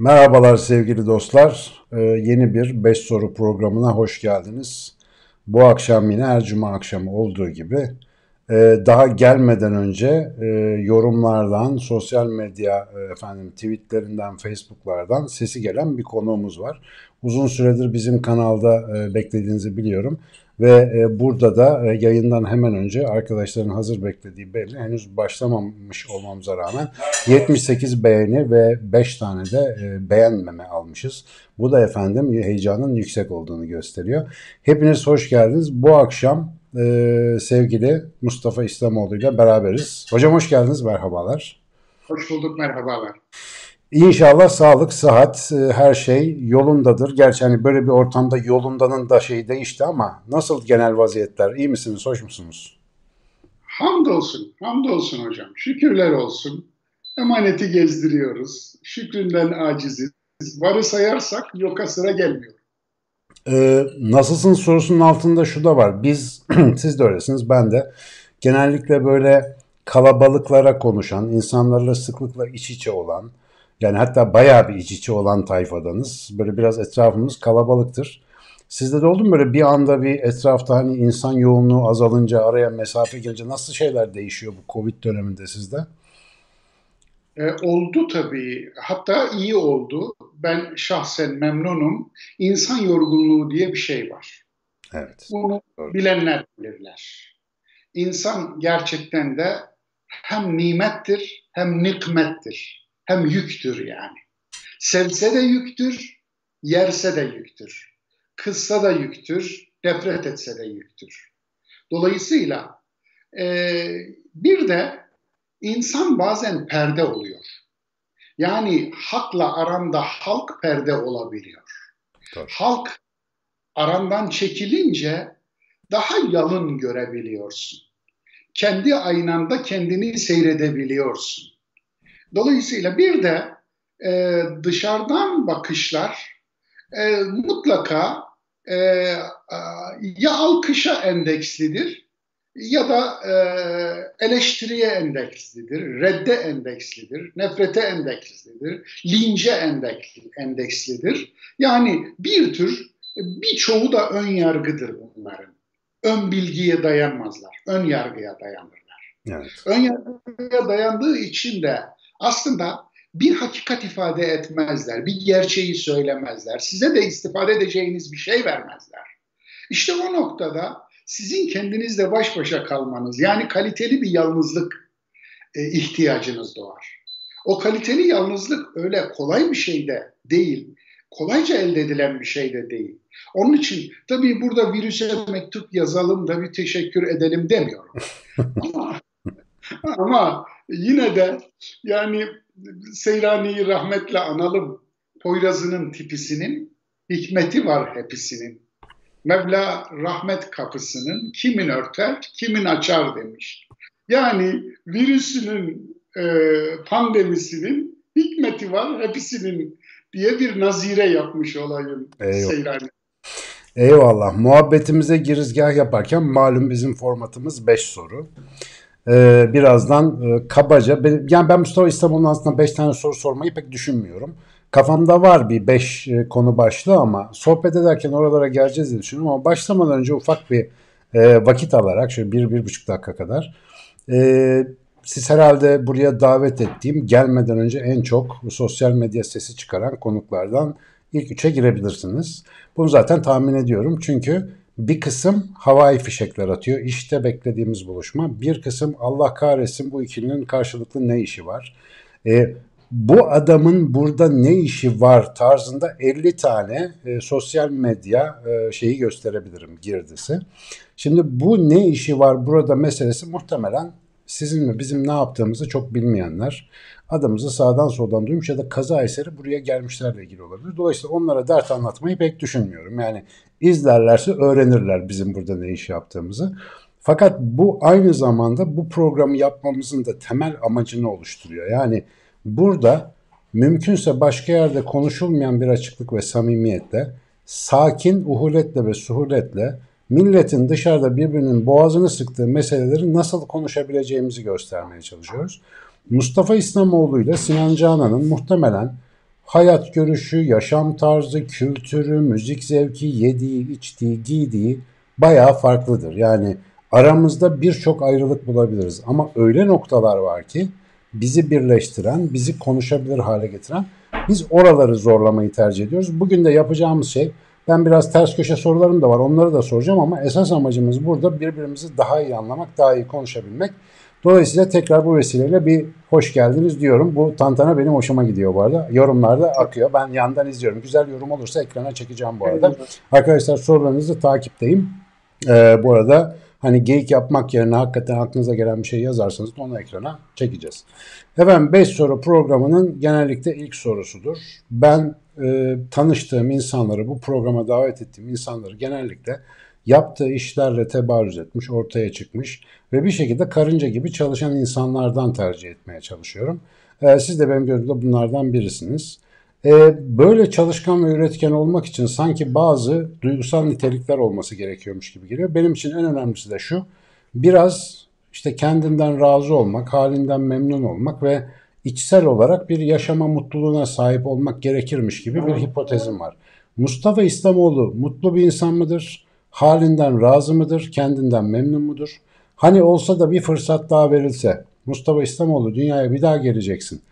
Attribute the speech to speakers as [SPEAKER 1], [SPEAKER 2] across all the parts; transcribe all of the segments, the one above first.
[SPEAKER 1] Merhabalar sevgili dostlar. Ee, yeni bir 5 soru programına hoş geldiniz. Bu akşam yine her cuma akşamı olduğu gibi e, daha gelmeden önce e, yorumlardan, sosyal medya e, efendim tweetlerinden, Facebook'lardan sesi gelen bir konuğumuz var. Uzun süredir bizim kanalda e, beklediğinizi biliyorum. Ve e, burada da e, yayından hemen önce arkadaşların hazır beklediği belli. Henüz başlamamış olmamıza rağmen 78 beğeni ve 5 tane de e, beğenmeme almışız. Bu da efendim heyecanın yüksek olduğunu gösteriyor. Hepiniz hoş geldiniz. Bu akşam sevgili Mustafa İslamoğlu ile beraberiz. Hocam hoş geldiniz, merhabalar.
[SPEAKER 2] Hoş bulduk, merhabalar.
[SPEAKER 1] İnşallah sağlık, sıhhat, e, her şey yolundadır. Gerçi hani böyle bir ortamda yolundanın da şeyi değişti ama nasıl genel vaziyetler? İyi misiniz, hoş musunuz?
[SPEAKER 2] Hamdolsun, hamdolsun hocam. Şükürler olsun. Emaneti gezdiriyoruz. Şükründen aciziz. Varı sayarsak yoka sıra gelmiyor.
[SPEAKER 1] Ee, nasılsın sorusunun altında şu da var. Biz, siz de öylesiniz, ben de genellikle böyle kalabalıklara konuşan, insanlarla sıklıkla iç içe olan, yani hatta bayağı bir iç içe olan tayfadanız. Böyle biraz etrafımız kalabalıktır. Sizde de oldu mu böyle bir anda bir etrafta hani insan yoğunluğu azalınca araya mesafe gelince nasıl şeyler değişiyor bu Covid döneminde sizde?
[SPEAKER 2] E, oldu tabii. Hatta iyi oldu. Ben şahsen memnunum. İnsan yorgunluğu diye bir şey var. Evet. Bunu Doğru. bilenler bilirler. İnsan gerçekten de hem nimettir hem nikmettir hem yüktür yani. Sevse de yüktür, yerse de yüktür. Kızsa da yüktür, nefret etse de yüktür. Dolayısıyla e, bir de insan bazen perde oluyor. Yani hakla aranda halk perde olabiliyor. Tabii. Halk arandan çekilince daha yalın görebiliyorsun. Kendi aynanda kendini seyredebiliyorsun. Dolayısıyla bir de e, dışarıdan bakışlar e, mutlaka e, ya alkışa endekslidir ya da e, eleştiriye endekslidir, redde endekslidir, nefrete endekslidir, lince endekslidir. Yani bir tür birçoğu da ön yargıdır bunların. Ön bilgiye dayanmazlar, ön yargıya dayanırlar. Evet. Ön yargıya dayandığı için de aslında bir hakikat ifade etmezler, bir gerçeği söylemezler, size de istifade edeceğiniz bir şey vermezler. İşte o noktada sizin kendinizle baş başa kalmanız, yani kaliteli bir yalnızlık e, ihtiyacınız doğar. O kaliteli yalnızlık öyle kolay bir şey de değil, kolayca elde edilen bir şey de değil. Onun için tabii burada virüse mektup yazalım da bir teşekkür edelim demiyorum. ama, ama yine de yani Seyrani'yi rahmetle analım. Poyrazı'nın tipisinin hikmeti var hepsinin. Mevla rahmet kapısının kimin örter, kimin açar demiş. Yani virüsünün, e, pandemisinin hikmeti var hepsinin diye bir nazire yapmış olayım Eyvallah. Seyrani.
[SPEAKER 1] Eyvallah. Muhabbetimize girizgah yaparken malum bizim formatımız 5 soru. Ee, birazdan e, kabaca yani ben Mustafa İstanbul'un aslında 5 tane soru sormayı pek düşünmüyorum. Kafamda var bir 5 e, konu başlığı ama sohbet ederken oralara geleceğiz diye düşünüyorum ama başlamadan önce ufak bir e, vakit alarak şöyle bir, bir buçuk dakika kadar siz herhalde buraya davet ettiğim gelmeden önce en çok sosyal medya sesi çıkaran konuklardan ilk üçe girebilirsiniz. Bunu zaten tahmin ediyorum çünkü bir kısım havai fişekler atıyor. İşte beklediğimiz buluşma. Bir kısım Allah kahretsin bu ikilinin karşılıklı ne işi var? E, bu adamın burada ne işi var tarzında 50 tane e, sosyal medya e, şeyi gösterebilirim girdisi. Şimdi bu ne işi var burada meselesi muhtemelen sizin mi bizim ne yaptığımızı çok bilmeyenler adımızı sağdan soldan duymuş ya da kaza eseri buraya gelmişlerle ilgili olabilir. Dolayısıyla onlara dert anlatmayı pek düşünmüyorum. Yani izlerlerse öğrenirler bizim burada ne iş yaptığımızı. Fakat bu aynı zamanda bu programı yapmamızın da temel amacını oluşturuyor. Yani burada mümkünse başka yerde konuşulmayan bir açıklık ve samimiyetle, sakin uhuletle ve suhuletle milletin dışarıda birbirinin boğazını sıktığı meseleleri nasıl konuşabileceğimizi göstermeye çalışıyoruz. Mustafa İslamoğlu ile Sinan Canan'ın muhtemelen hayat görüşü, yaşam tarzı, kültürü, müzik zevki, yediği, içtiği, giydiği bayağı farklıdır. Yani aramızda birçok ayrılık bulabiliriz ama öyle noktalar var ki bizi birleştiren, bizi konuşabilir hale getiren biz oraları zorlamayı tercih ediyoruz. Bugün de yapacağımız şey ben biraz ters köşe sorularım da var onları da soracağım ama esas amacımız burada birbirimizi daha iyi anlamak, daha iyi konuşabilmek. Dolayısıyla tekrar bu vesileyle bir hoş geldiniz diyorum. Bu tantana benim hoşuma gidiyor bu arada. Yorumlarda akıyor. Ben yandan izliyorum. Güzel yorum olursa ekrana çekeceğim bu arada. Arkadaşlar sorularınızı takipteyim. Ee, bu arada hani geyik yapmak yerine hakikaten aklınıza gelen bir şey yazarsanız onu ekrana çekeceğiz. Efendim 5 soru programının genellikle ilk sorusudur. Ben e, tanıştığım insanları, bu programa davet ettiğim insanları genellikle yaptığı işlerle tebarüz etmiş, ortaya çıkmış ve bir şekilde karınca gibi çalışan insanlardan tercih etmeye çalışıyorum. E, siz de benim gözümde bunlardan birisiniz. E, böyle çalışkan ve üretken olmak için sanki bazı duygusal nitelikler olması gerekiyormuş gibi geliyor. Benim için en önemlisi de şu, biraz işte kendinden razı olmak, halinden memnun olmak ve içsel olarak bir yaşama mutluluğuna sahip olmak gerekirmiş gibi bir hipotezim var. Mustafa İslamoğlu mutlu bir insan mıdır? Halinden razı mıdır? Kendinden memnun mudur? Hani olsa da bir fırsat daha verilse Mustafa İslamoğlu dünyaya bir daha geleceksin.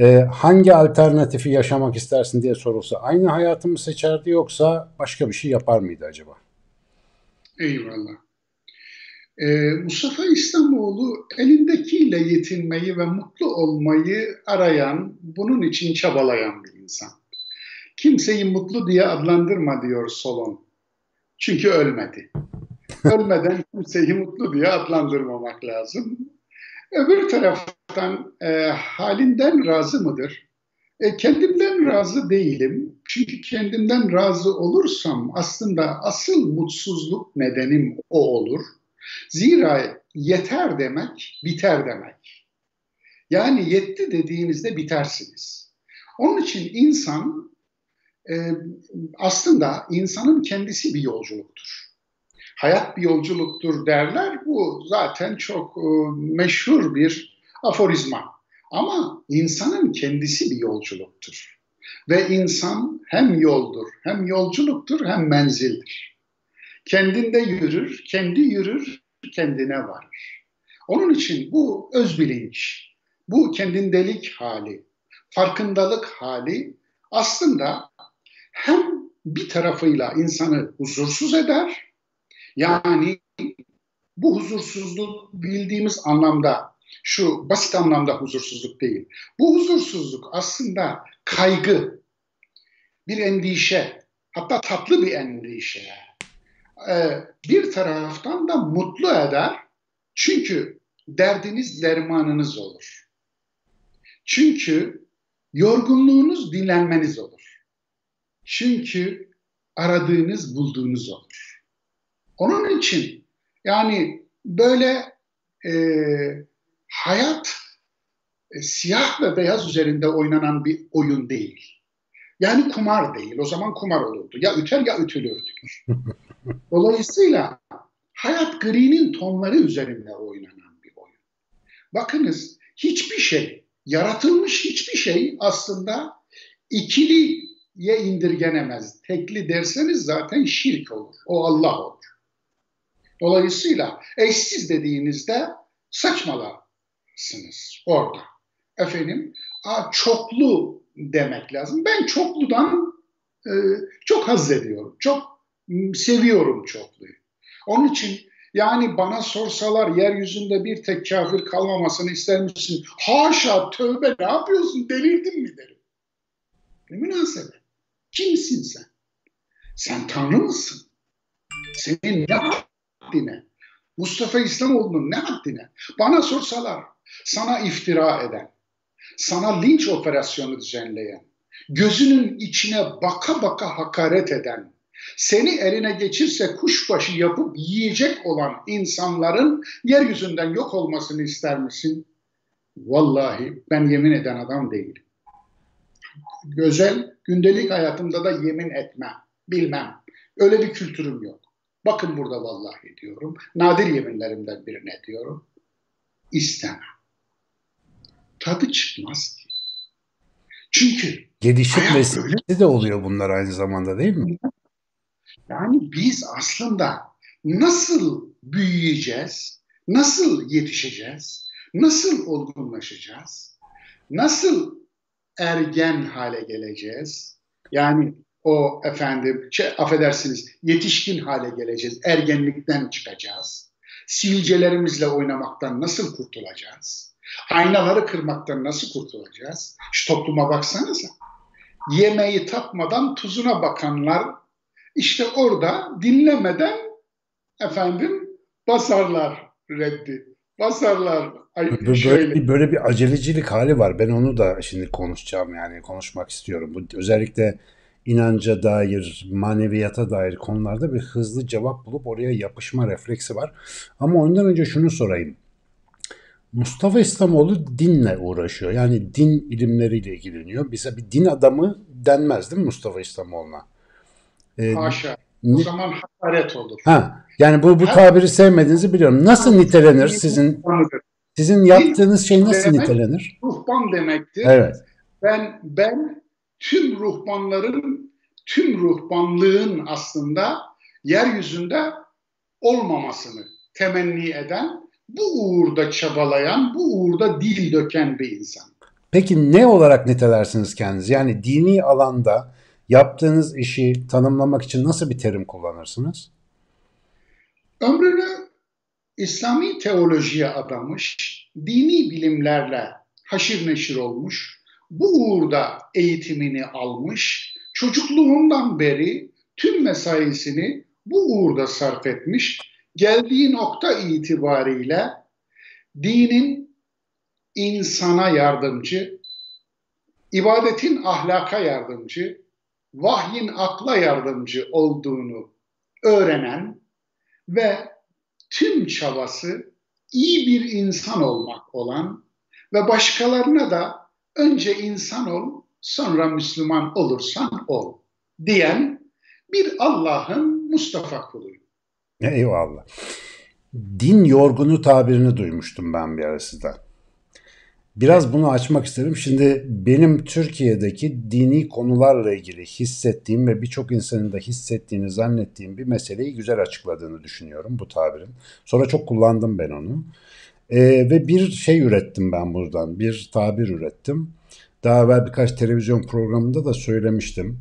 [SPEAKER 1] Ee, hangi alternatifi yaşamak istersin diye sorulsa aynı hayatı mı seçerdi yoksa başka bir şey yapar mıydı acaba?
[SPEAKER 2] Eyvallah. Ee, Mustafa İslamoğlu elindekiyle yetinmeyi ve mutlu olmayı arayan, bunun için çabalayan bir insan. Kimseyi mutlu diye adlandırma diyor Solon. Çünkü ölmedi. Ölmeden kimseyi mutlu diye adlandırmamak lazım. Öbür taraftan e, halinden razı mıdır? E, kendimden razı değilim. Çünkü kendimden razı olursam aslında asıl mutsuzluk nedenim o olur. Zira yeter demek biter demek. Yani yetti dediğinizde bitersiniz. Onun için insan e, aslında insanın kendisi bir yolculuktur. Hayat bir yolculuktur derler. Bu zaten çok e, meşhur bir aforizma. Ama insanın kendisi bir yolculuktur. Ve insan hem yoldur, hem yolculuktur, hem menzildir. Kendinde yürür, kendi yürür, kendine varır. Onun için bu öz bilinç, bu kendindelik hali, farkındalık hali aslında hem bir tarafıyla insanı huzursuz eder, yani bu huzursuzluk bildiğimiz anlamda, şu basit anlamda huzursuzluk değil. Bu huzursuzluk aslında kaygı, bir endişe, hatta tatlı bir endişe. Ee, bir taraftan da mutlu eder. Çünkü derdiniz dermanınız olur. Çünkü yorgunluğunuz dinlenmeniz olur. Çünkü aradığınız bulduğunuz olur. Onun için yani böyle e, hayat e, siyah ve beyaz üzerinde oynanan bir oyun değil. Yani kumar değil. O zaman kumar olurdu. Ya üter ya ütülürdük. Dolayısıyla hayat gri'nin tonları üzerinde oynanan bir oyun. Bakınız hiçbir şey, yaratılmış hiçbir şey aslında ikiliye indirgenemez. Tekli derseniz zaten şirk olur. O Allah olur. Dolayısıyla eşsiz dediğinizde saçmalarsınız orada. Efendim çoklu demek lazım. Ben çokludan e, çok haz ediyorum. Çok seviyorum çokluyu. Onun için yani bana sorsalar yeryüzünde bir tek kafir kalmamasını ister misin? Haşa tövbe ne yapıyorsun delirdin mi derim. Ne münasebet. Kimsin sen? Sen Tanrı mısın? Senin ne haddine? Mustafa İslamoğlu'nun ne haddine? Bana sorsalar sana iftira eden, sana linç operasyonu düzenleyen, gözünün içine baka baka hakaret eden, seni eline geçirse kuşbaşı yapıp yiyecek olan insanların yeryüzünden yok olmasını ister misin? Vallahi ben yemin eden adam değilim. Özel gündelik hayatımda da yemin etmem, bilmem. Öyle bir kültürüm yok. Bakın burada vallahi diyorum. Nadir yeminlerimden birine diyorum. İstemem tadı çıkmaz ki. Çünkü
[SPEAKER 1] gelişim vesilesi de oluyor bunlar aynı zamanda değil mi?
[SPEAKER 2] Yani biz aslında nasıl büyüyeceğiz, nasıl yetişeceğiz, nasıl olgunlaşacağız, nasıl ergen hale geleceğiz? Yani o efendim, şey, affedersiniz, yetişkin hale geleceğiz, ergenlikten çıkacağız. Silcelerimizle oynamaktan nasıl kurtulacağız? Aynaları kırmaktan nasıl kurtulacağız? Şu topluma baksanıza. Yemeği tatmadan tuzuna bakanlar işte orada dinlemeden efendim basarlar reddi. Basarlar. Ay,
[SPEAKER 1] böyle, şöyle. bir, böyle bir acelecilik hali var. Ben onu da şimdi konuşacağım yani konuşmak istiyorum. Bu özellikle inanca dair, maneviyata dair konularda bir hızlı cevap bulup oraya yapışma refleksi var. Ama ondan önce şunu sorayım. Mustafa İslamoğlu dinle uğraşıyor. Yani din ilimleriyle ilgileniyor. Bize bir din adamı denmez değil mi Mustafa İslamoğlu'na?
[SPEAKER 2] Ee, Haşa. O zaman hakaret olur.
[SPEAKER 1] Ha, yani bu bu tabiri sevmediğinizi biliyorum. Nasıl nitelenir sizin sizin yaptığınız şey nasıl demek, nitelenir?
[SPEAKER 2] Ruhban demektir.
[SPEAKER 1] Evet.
[SPEAKER 2] Ben ben tüm ruhbanların tüm ruhbanlığın aslında yeryüzünde olmamasını temenni eden, bu uğurda çabalayan, bu uğurda dil döken bir insan.
[SPEAKER 1] Peki ne olarak nitelersiniz kendinizi? Yani dini alanda Yaptığınız işi tanımlamak için nasıl bir terim kullanırsınız?
[SPEAKER 2] Ömrünü İslami teolojiye adamış, dini bilimlerle haşir neşir olmuş, bu uğurda eğitimini almış, çocukluğundan beri tüm mesaisini bu uğurda sarf etmiş, geldiği nokta itibariyle dinin insana yardımcı, ibadetin ahlaka yardımcı, vahyin akla yardımcı olduğunu öğrenen ve tüm çabası iyi bir insan olmak olan ve başkalarına da önce insan ol, sonra Müslüman olursan ol diyen bir Allah'ın Mustafa kuluyum.
[SPEAKER 1] Eyvallah. Din yorgunu tabirini duymuştum ben bir arasında. Biraz bunu açmak isterim. Şimdi benim Türkiye'deki dini konularla ilgili hissettiğim ve birçok insanın da hissettiğini zannettiğim bir meseleyi güzel açıkladığını düşünüyorum bu tabirin. Sonra çok kullandım ben onu. Ee, ve bir şey ürettim ben buradan. Bir tabir ürettim. Daha evvel birkaç televizyon programında da söylemiştim.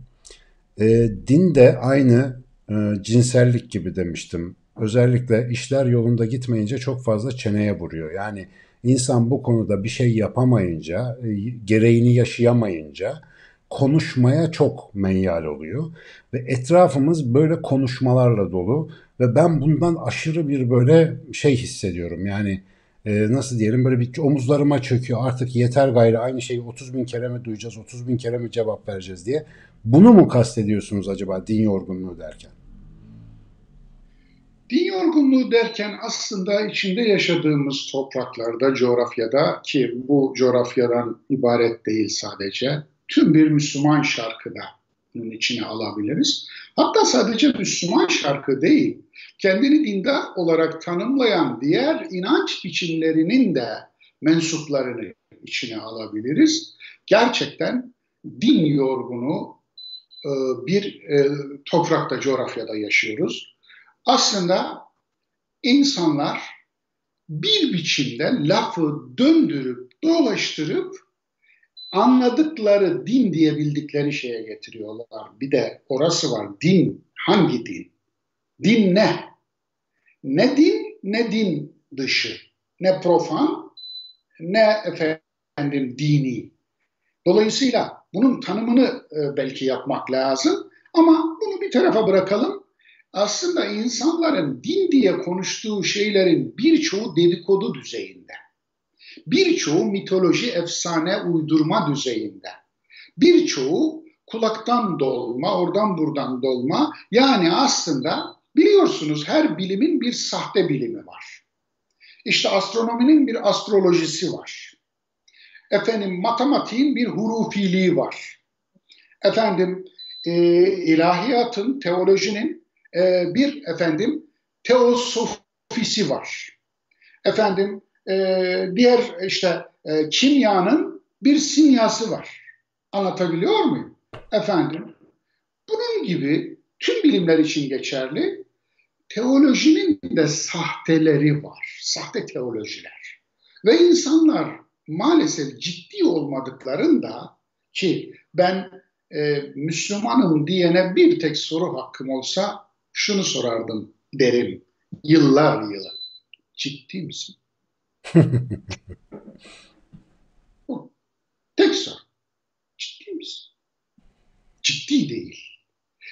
[SPEAKER 1] Ee, din de aynı e, cinsellik gibi demiştim. Özellikle işler yolunda gitmeyince çok fazla çeneye vuruyor. Yani İnsan bu konuda bir şey yapamayınca, e, gereğini yaşayamayınca konuşmaya çok meyyal oluyor. Ve etrafımız böyle konuşmalarla dolu ve ben bundan aşırı bir böyle şey hissediyorum. Yani e, nasıl diyelim böyle bir omuzlarıma çöküyor artık yeter gayrı aynı şeyi 30 bin kere mi duyacağız 30 bin kere mi cevap vereceğiz diye. Bunu mu kastediyorsunuz acaba din yorgunluğu derken?
[SPEAKER 2] Din yorgunluğu derken aslında içinde yaşadığımız topraklarda, coğrafyada ki bu coğrafyadan ibaret değil sadece, tüm bir Müslüman şarkıda bunun içine alabiliriz. Hatta sadece Müslüman şarkı değil, kendini dindar olarak tanımlayan diğer inanç biçimlerinin de mensuplarını içine alabiliriz. Gerçekten din yorgunu e, bir e, toprakta, coğrafyada yaşıyoruz aslında insanlar bir biçimde lafı döndürüp dolaştırıp anladıkları din diyebildikleri şeye getiriyorlar. Bir de orası var. Din hangi din? Din ne? Ne din ne din dışı. Ne profan ne efendim dini. Dolayısıyla bunun tanımını e, belki yapmak lazım ama bunu bir tarafa bırakalım aslında insanların din diye konuştuğu şeylerin birçoğu dedikodu düzeyinde. Birçoğu mitoloji, efsane, uydurma düzeyinde. Birçoğu kulaktan dolma, oradan buradan dolma. Yani aslında biliyorsunuz her bilimin bir sahte bilimi var. İşte astronominin bir astrolojisi var. Efendim matematiğin bir hurufiliği var. Efendim e, ilahiyatın, teolojinin e, bir efendim teosofisi var. Efendim e, diğer işte e, kimyanın bir simyası var. Anlatabiliyor muyum? Efendim, bunun gibi tüm bilimler için geçerli. Teolojinin de sahteleri var. Sahte teolojiler. Ve insanlar maalesef ciddi olmadıklarında ki ben e, Müslümanım diyene bir tek soru hakkım olsa şunu sorardım derim. Yıllar yılı. Ciddi misin? Tek soru. Ciddi misin? Ciddi değil.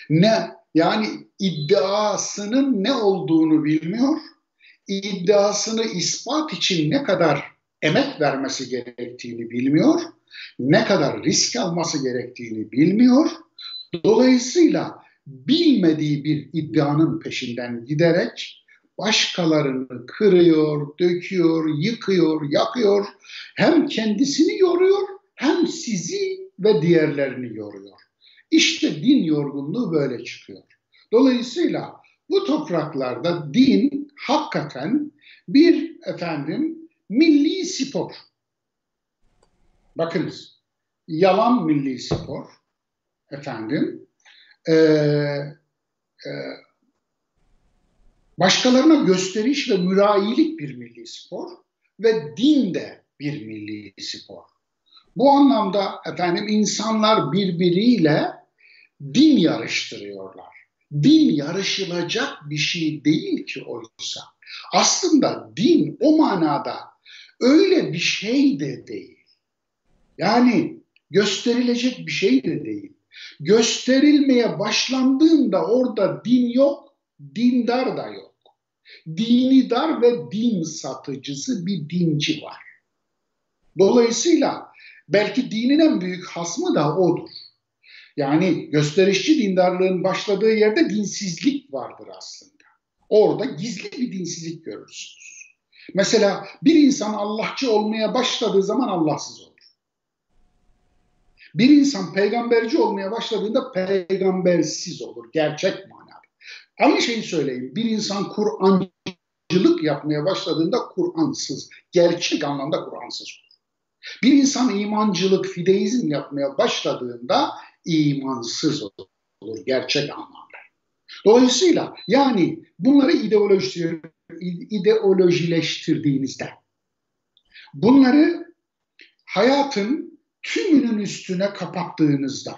[SPEAKER 2] Ne yani iddiasının ne olduğunu bilmiyor. iddiasını ispat için ne kadar emek vermesi gerektiğini bilmiyor. Ne kadar risk alması gerektiğini bilmiyor. Dolayısıyla bilmediği bir iddianın peşinden giderek başkalarını kırıyor, döküyor, yıkıyor, yakıyor. Hem kendisini yoruyor hem sizi ve diğerlerini yoruyor. İşte din yorgunluğu böyle çıkıyor. Dolayısıyla bu topraklarda din hakikaten bir efendim milli spor. Bakınız yalan milli spor efendim e, e, başkalarına gösteriş ve mürayilik bir milli spor ve din de bir milli spor. Bu anlamda efendim insanlar birbiriyle din yarıştırıyorlar. Din yarışılacak bir şey değil ki oysa. Aslında din o manada öyle bir şey de değil. Yani gösterilecek bir şey de değil. Gösterilmeye başlandığında orada din yok, dindar da yok. Dini dar ve din satıcısı bir dinci var. Dolayısıyla belki dinin en büyük hasmı da odur. Yani gösterişçi dindarlığın başladığı yerde dinsizlik vardır aslında. Orada gizli bir dinsizlik görürsünüz. Mesela bir insan Allahçı olmaya başladığı zaman Allahsız olur. Bir insan peygamberci olmaya başladığında peygambersiz olur. Gerçek manada. Aynı şeyi söyleyeyim. Bir insan Kur'ancılık yapmaya başladığında Kur'ansız. Gerçek anlamda Kur'ansız olur. Bir insan imancılık, fideizm yapmaya başladığında imansız olur gerçek anlamda. Dolayısıyla yani bunları ideoloji, ideolojileştirdiğinizde bunları hayatın tümünün üstüne kapattığınızda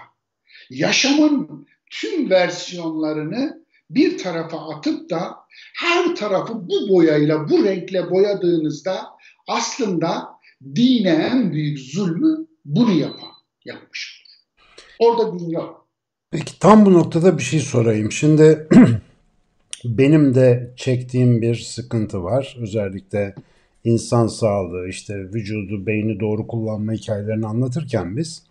[SPEAKER 2] yaşamın tüm versiyonlarını bir tarafa atıp da her tarafı bu boyayla, bu renkle boyadığınızda aslında dine en büyük zulmü bunu yapan yapmış. Orada din yok.
[SPEAKER 1] Peki tam bu noktada bir şey sorayım. Şimdi benim de çektiğim bir sıkıntı var. Özellikle insan sağlığı, işte vücudu, beyni doğru kullanma hikayelerini anlatırken biz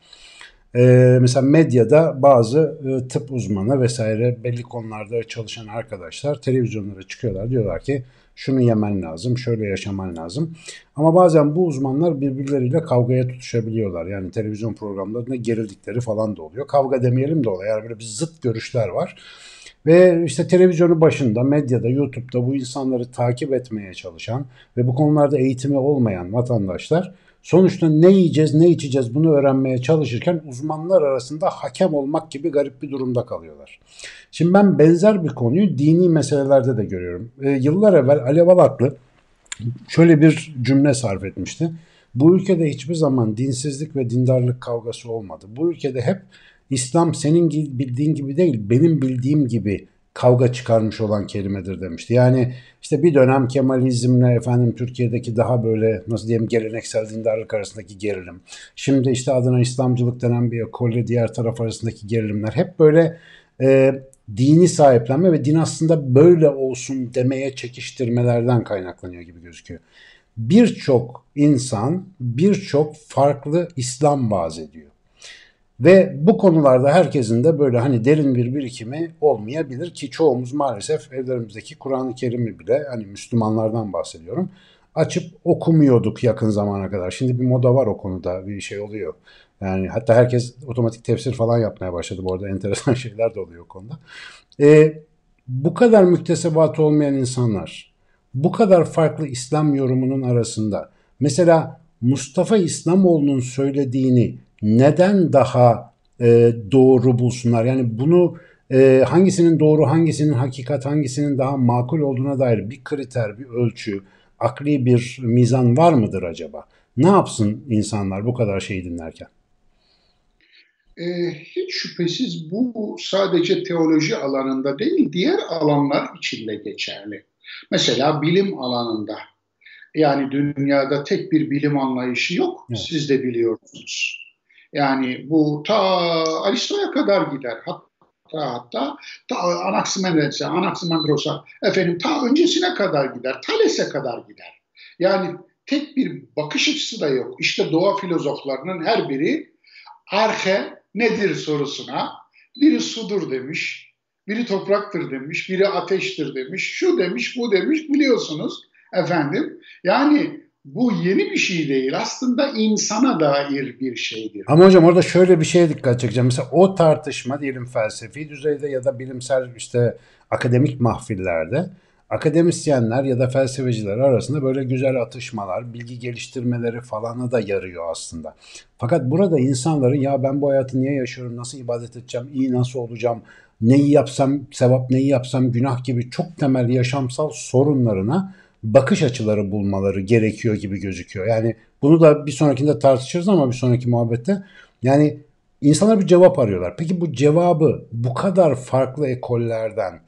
[SPEAKER 1] ee, mesela medyada bazı e, tıp uzmanı vesaire belli konularda çalışan arkadaşlar televizyonlara çıkıyorlar diyorlar ki şunu yemen lazım, şöyle yaşaman lazım. Ama bazen bu uzmanlar birbirleriyle kavgaya tutuşabiliyorlar. Yani televizyon programlarında gerildikleri falan da oluyor. Kavga demeyelim de oluyor. Yani böyle bir zıt görüşler var. Ve işte televizyonu başında, medyada, YouTube'da bu insanları takip etmeye çalışan ve bu konularda eğitimi olmayan vatandaşlar sonuçta ne yiyeceğiz, ne içeceğiz bunu öğrenmeye çalışırken uzmanlar arasında hakem olmak gibi garip bir durumda kalıyorlar. Şimdi ben benzer bir konuyu dini meselelerde de görüyorum. E, yıllar evvel Alev Alaklı şöyle bir cümle sarf etmişti. Bu ülkede hiçbir zaman dinsizlik ve dindarlık kavgası olmadı. Bu ülkede hep İslam senin bildiğin gibi değil, benim bildiğim gibi kavga çıkarmış olan kelimedir demişti. Yani işte bir dönem Kemalizmle efendim Türkiye'deki daha böyle nasıl diyeyim geleneksel dindarlık arasındaki gerilim. Şimdi işte adına İslamcılık denen bir ekolle diğer taraf arasındaki gerilimler hep böyle e, dini sahiplenme ve din aslında böyle olsun demeye çekiştirmelerden kaynaklanıyor gibi gözüküyor. Birçok insan birçok farklı İslam vaaz ediyor. Ve bu konularda herkesin de böyle hani derin bir birikimi olmayabilir ki çoğumuz maalesef evlerimizdeki Kur'an-ı Kerim'i bile hani Müslümanlardan bahsediyorum açıp okumuyorduk yakın zamana kadar. Şimdi bir moda var o konuda bir şey oluyor. Yani hatta herkes otomatik tefsir falan yapmaya başladı. Bu arada enteresan şeyler de oluyor o konuda. Ee, bu kadar müktesebatı olmayan insanlar, bu kadar farklı İslam yorumunun arasında mesela Mustafa İslamoğlu'nun söylediğini neden daha e, doğru bulsunlar? Yani bunu e, hangisinin doğru, hangisinin hakikat, hangisinin daha makul olduğuna dair bir kriter, bir ölçü, akli bir mizan var mıdır acaba? Ne yapsın insanlar bu kadar şeyi dinlerken?
[SPEAKER 2] Ee, hiç şüphesiz bu sadece teoloji alanında değil, diğer alanlar içinde geçerli. Mesela bilim alanında, yani dünyada tek bir bilim anlayışı yok, evet. siz de biliyorsunuz. Yani bu ta Aristo'ya kadar gider. Hatta hatta ta Anaximandros'a, Anaximandros'a efendim ta öncesine kadar gider. Thales'e kadar gider. Yani tek bir bakış açısı da yok. İşte doğa filozoflarının her biri arhe nedir sorusuna biri sudur demiş, biri topraktır demiş, biri ateştir demiş, şu demiş, bu demiş biliyorsunuz efendim. Yani bu yeni bir şey değil. Aslında insana dair bir şeydir.
[SPEAKER 1] Ama hocam orada şöyle bir şeye dikkat çekeceğim. Mesela o tartışma diyelim felsefi düzeyde ya da bilimsel işte akademik mahfillerde akademisyenler ya da felsefeciler arasında böyle güzel atışmalar, bilgi geliştirmeleri falana da yarıyor aslında. Fakat burada insanların ya ben bu hayatı niye yaşıyorum, nasıl ibadet edeceğim, iyi nasıl olacağım, neyi yapsam sevap, neyi yapsam günah gibi çok temel yaşamsal sorunlarına bakış açıları bulmaları gerekiyor gibi gözüküyor. Yani bunu da bir sonrakinde tartışırız ama bir sonraki muhabbette. Yani insanlar bir cevap arıyorlar. Peki bu cevabı bu kadar farklı ekollerden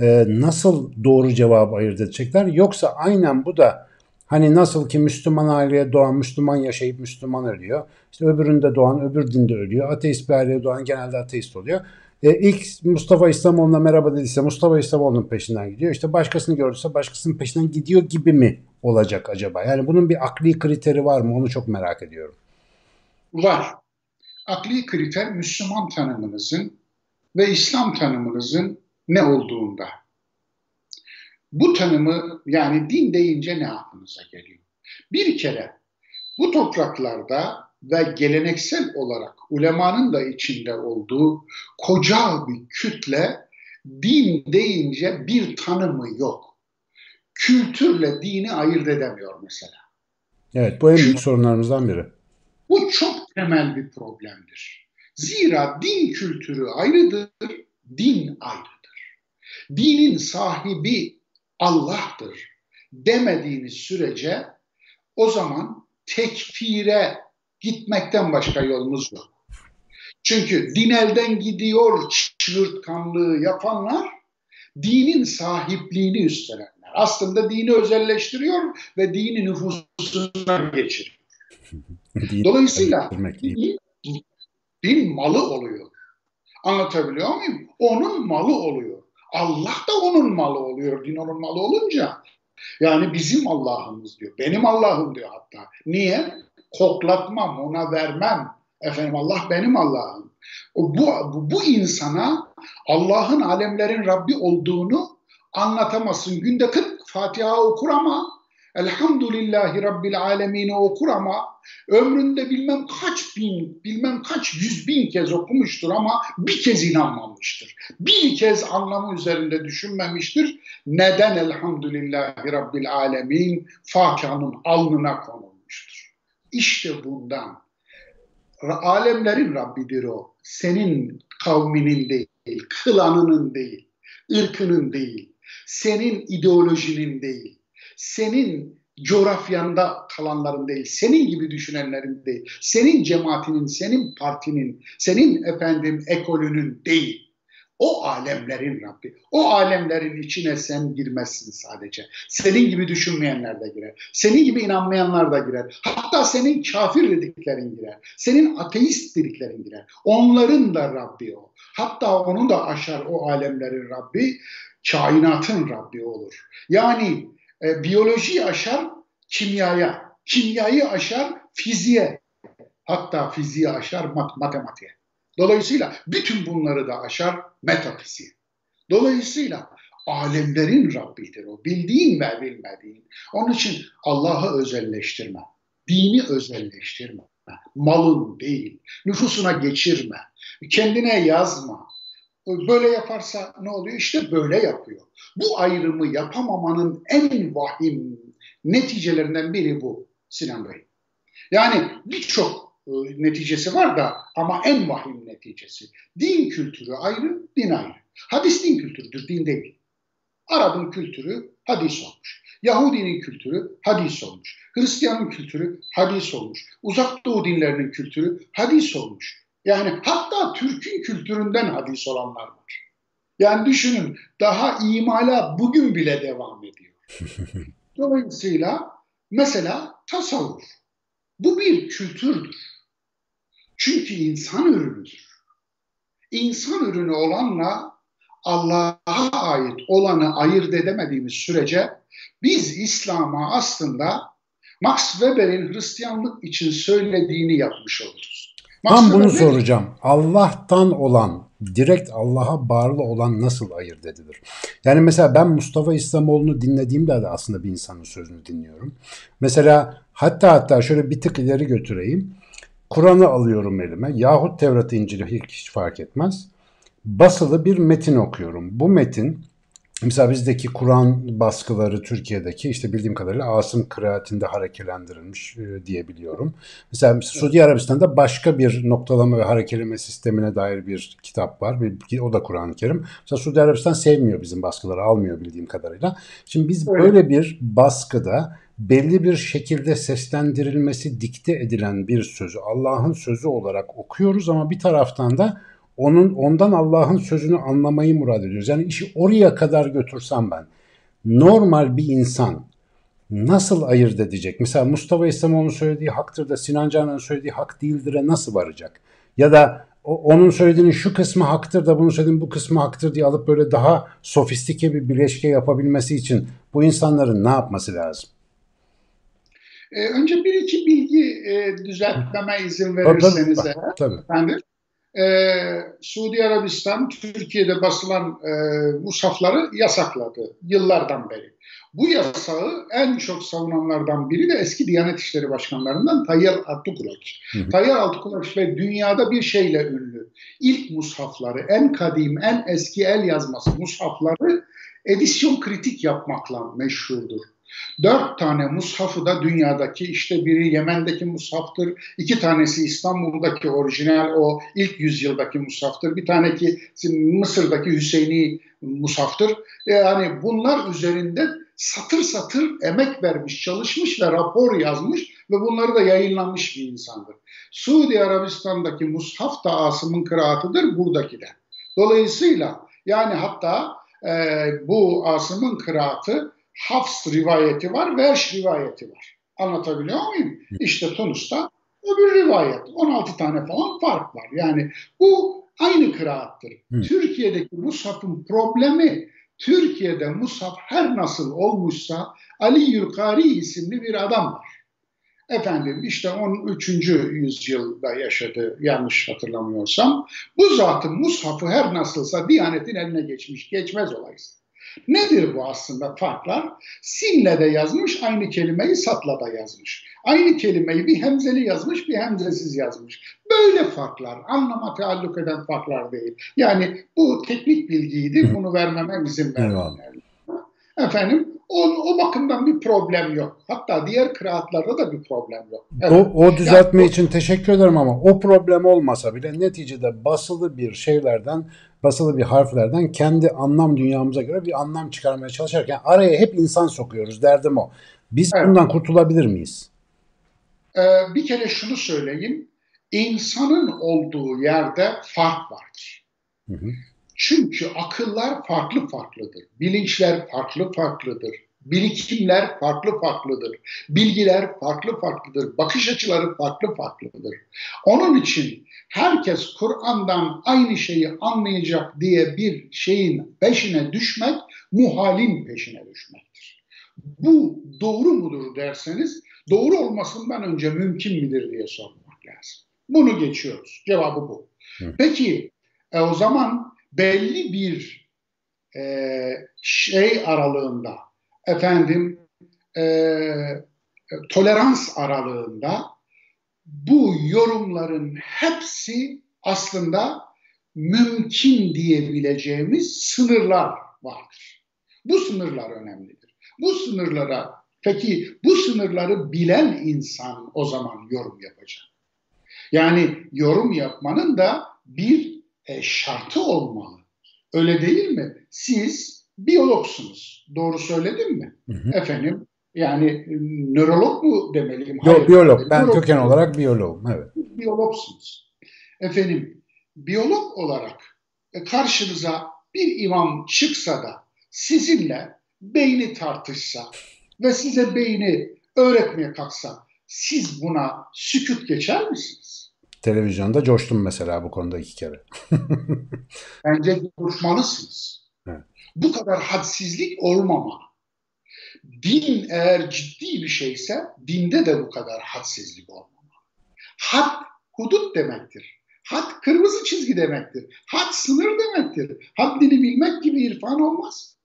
[SPEAKER 1] e, nasıl doğru cevabı ayırt edecekler? Yoksa aynen bu da hani nasıl ki Müslüman aileye doğan Müslüman yaşayıp Müslüman ölüyor. İşte öbüründe doğan öbür dinde ölüyor. Ateist bir aileye doğan genelde ateist oluyor. E, ilk Mustafa İslamoğlu'na merhaba dediyse Mustafa İslamoğlu'nun peşinden gidiyor. İşte başkasını gördüyse başkasının peşinden gidiyor gibi mi olacak acaba? Yani bunun bir akli kriteri var mı? Onu çok merak ediyorum.
[SPEAKER 2] Var. Akli kriter Müslüman tanımınızın ve İslam tanımınızın ne olduğunda. Bu tanımı yani din deyince ne aklınıza geliyor? Bir kere bu topraklarda ve geleneksel olarak ulemanın da içinde olduğu koca bir kütle din deyince bir tanımı yok. Kültürle dini ayırt edemiyor mesela.
[SPEAKER 1] Evet bu en büyük sorunlarımızdan biri.
[SPEAKER 2] Bu çok temel bir problemdir. Zira din kültürü ayrıdır, din ayrıdır. Dinin sahibi Allah'tır demediğiniz sürece o zaman tekfire gitmekten başka yolumuz yok. Çünkü din elden gidiyor çığırtkanlığı yapanlar dinin sahipliğini üstlenenler. Aslında dini özelleştiriyor ve dini nüfusuna geçiriyor. Dolayısıyla din, din malı oluyor. Anlatabiliyor muyum? Onun malı oluyor. Allah da onun malı oluyor. Din onun malı olunca. Yani bizim Allah'ımız diyor. Benim Allah'ım diyor hatta. Niye? koklatmam, ona vermem. Efendim Allah benim Allah'ım. Bu, bu, bu insana Allah'ın alemlerin Rabbi olduğunu anlatamazsın. Günde 40 Fatiha okur ama Elhamdülillahi Rabbil Alemini okur ama ömründe bilmem kaç bin, bilmem kaç yüz bin kez okumuştur ama bir kez inanmamıştır. Bir kez anlamı üzerinde düşünmemiştir. Neden Elhamdülillahi Rabbil Alemin Fatiha'nın alnına konulmuştur. İşte bundan. Alemlerin Rabbidir o. Senin kavminin değil, klanının değil, ırkının değil, senin ideolojinin değil, senin coğrafyanda kalanların değil, senin gibi düşünenlerin değil, senin cemaatinin, senin partinin, senin efendim ekolünün değil. O alemlerin Rabbi. O alemlerin içine sen girmezsin sadece. Senin gibi düşünmeyenler de girer. Senin gibi inanmayanlar da girer. Hatta senin kafir dediklerin girer. Senin ateist dediklerin girer. Onların da Rabbi o. Hatta onu da aşar o alemlerin Rabbi. Kainatın Rabbi olur. Yani e, biyolojiyi aşar kimyaya. Kimyayı aşar fiziğe. Hatta fiziği aşar mat matematiğe. Dolayısıyla bütün bunları da aşar metafiziği. Dolayısıyla alemlerin Rabbidir o. Bildiğin ve bilmediğin. Onun için Allah'ı özelleştirme. Dini özelleştirme. Malın değil. Nüfusuna geçirme. Kendine yazma. Böyle yaparsa ne oluyor? İşte böyle yapıyor. Bu ayrımı yapamamanın en vahim neticelerinden biri bu Sinan Bey. Yani birçok neticesi var da ama en vahim neticesi. Din kültürü ayrı, din ayrı. Hadis din kültürüdür, din değil. Arap'ın kültürü hadis olmuş. Yahudinin kültürü hadis olmuş. Hristiyanın kültürü hadis olmuş. Uzak Doğu dinlerinin kültürü hadis olmuş. Yani hatta Türk'ün kültüründen hadis olanlar var. Yani düşünün daha imala bugün bile devam ediyor. Dolayısıyla mesela tasavvuf. Bu bir kültürdür. Çünkü insan ürünüdür. İnsan ürünü olanla Allah'a ait olanı ayırt edemediğimiz sürece biz İslam'a aslında Max Weber'in Hristiyanlık için söylediğini yapmış oluruz.
[SPEAKER 1] Max Tam bunu Weber, soracağım. Allah'tan olan, direkt Allah'a bağlı olan nasıl ayırt edilir? Yani mesela ben Mustafa İslamoğlu'nu dinlediğimde de aslında bir insanın sözünü dinliyorum. Mesela hatta hatta şöyle bir tık ileri götüreyim. Kur'an'ı alıyorum elime yahut Tevrat İncil'i hiç fark etmez basılı bir metin okuyorum. Bu metin Mesela bizdeki Kur'an baskıları Türkiye'deki işte bildiğim kadarıyla Asım kıraatinde harekelendirilmiş e, diyebiliyorum. Mesela Suudi Arabistan'da başka bir noktalama ve harekeleme sistemine dair bir kitap var. Bir, o da Kur'an-ı Kerim. Mesela Suudi Arabistan sevmiyor bizim baskıları, almıyor bildiğim kadarıyla. Şimdi biz böyle bir baskıda belli bir şekilde seslendirilmesi, dikte edilen bir sözü Allah'ın sözü olarak okuyoruz ama bir taraftan da onun ondan Allah'ın sözünü anlamayı murad ediyoruz. Yani işi oraya kadar götürsem ben normal bir insan nasıl ayırt edecek? Mesela Mustafa İslamoğlu'nun söylediği haktır da Sinan Canan'ın söylediği hak değildir'e nasıl varacak? Ya da onun söylediğinin şu kısmı haktır da bunun söylediğinin bu kısmı haktır diye alıp böyle daha sofistike bir bileşke yapabilmesi için bu insanların ne yapması lazım?
[SPEAKER 2] Ee, önce bir iki bilgi e, düzeltmeme izin verirseniz. Tabii. tabii. Ben e, Suudi Arabistan Türkiye'de basılan e, mushafları yasakladı yıllardan beri. Bu yasağı en çok savunanlardan biri de eski Diyanet İşleri Başkanlarından Tayyar Altıkulaç. Tayyar Altıkulaç ve dünyada bir şeyle ünlü. İlk mushafları, en kadim, en eski el yazması mushafları edisyon kritik yapmakla meşhurdur. Dört tane mushafı da dünyadaki işte biri Yemen'deki mushaftır, iki tanesi İstanbul'daki orijinal o ilk yüzyıldaki mushaftır, bir tanesi Mısır'daki Hüseyini mushaftır. Yani bunlar üzerinde satır satır emek vermiş, çalışmış ve rapor yazmış ve bunları da yayınlanmış bir insandır. Suudi Arabistan'daki mushaf da Asım'ın kıraatıdır, buradaki de. Dolayısıyla yani hatta e, bu Asım'ın kıraatı Hafs rivayeti var, Verş rivayeti var. Anlatabiliyor muyum? İşte Tunus'ta öbür rivayet. 16 tane falan fark var. Yani bu aynı kıraattır. Hı. Türkiye'deki Musaf'ın problemi Türkiye'de Musaf her nasıl olmuşsa Ali Yülkari isimli bir adam var. Efendim işte 13. yüzyılda yaşadı yanlış hatırlamıyorsam. Bu zatın Mushaf'ı her nasılsa Diyanet'in eline geçmiş. Geçmez olayız. Nedir bu aslında farklar? Sinle de yazmış, aynı kelimeyi satla da yazmış. Aynı kelimeyi bir hemzeli yazmış, bir hemzesiz yazmış. Böyle farklar, anlama taalluk eden farklar değil. Yani bu teknik bilgiydi, bunu vermeme izin vermem. Efendim o, o bakımdan bir problem yok. Hatta diğer kıraatlarda da bir problem yok.
[SPEAKER 1] Evet. O, o düzeltme yani, için teşekkür ederim ama o problem olmasa bile neticede basılı bir şeylerden, basılı bir harflerden kendi anlam dünyamıza göre bir anlam çıkarmaya çalışırken araya hep insan sokuyoruz. Derdim o. Biz evet. bundan kurtulabilir miyiz?
[SPEAKER 2] Ee, bir kere şunu söyleyeyim. İnsanın olduğu yerde fark vardır. Hı hı. Çünkü akıllar farklı farklıdır. Bilinçler farklı farklıdır. Birikimler farklı farklıdır. Bilgiler farklı farklıdır. Bakış açıları farklı farklıdır. Onun için herkes Kur'an'dan aynı şeyi anlayacak diye bir şeyin peşine düşmek muhalin peşine düşmektir. Bu doğru mudur derseniz doğru olmasından önce mümkün midir diye sormak lazım. Bunu geçiyoruz. Cevabı bu. Peki e, o zaman belli bir e, şey aralığında efendim e, tolerans aralığında bu yorumların hepsi aslında mümkün diyebileceğimiz sınırlar vardır. Bu sınırlar önemlidir. Bu sınırlara peki bu sınırları bilen insan o zaman yorum yapacak. Yani yorum yapmanın da bir e, şartı olmalı. Öyle değil mi? Siz biyologsunuz. Doğru söyledim mi? Hı hı. Efendim yani e, nörolog mu demeliyim?
[SPEAKER 1] Yok Hayır, biyolog. Ben biyolog köken olarak biyologum. Evet.
[SPEAKER 2] Biyologsunuz. Efendim biyolog olarak e, karşınıza bir imam çıksa da sizinle beyni tartışsa ve size beyni öğretmeye kalksa siz buna sükut geçer misiniz?
[SPEAKER 1] Televizyonda coştum mesela bu konuda iki kere.
[SPEAKER 2] Bence coşmalısınız. Evet. Bu kadar hadsizlik olmamalı. Din eğer ciddi bir şeyse dinde de bu kadar hadsizlik olmamalı. Had hudut demektir. Had kırmızı çizgi demektir. Had sınır demektir. Haddini bilmek gibi irfan olmaz.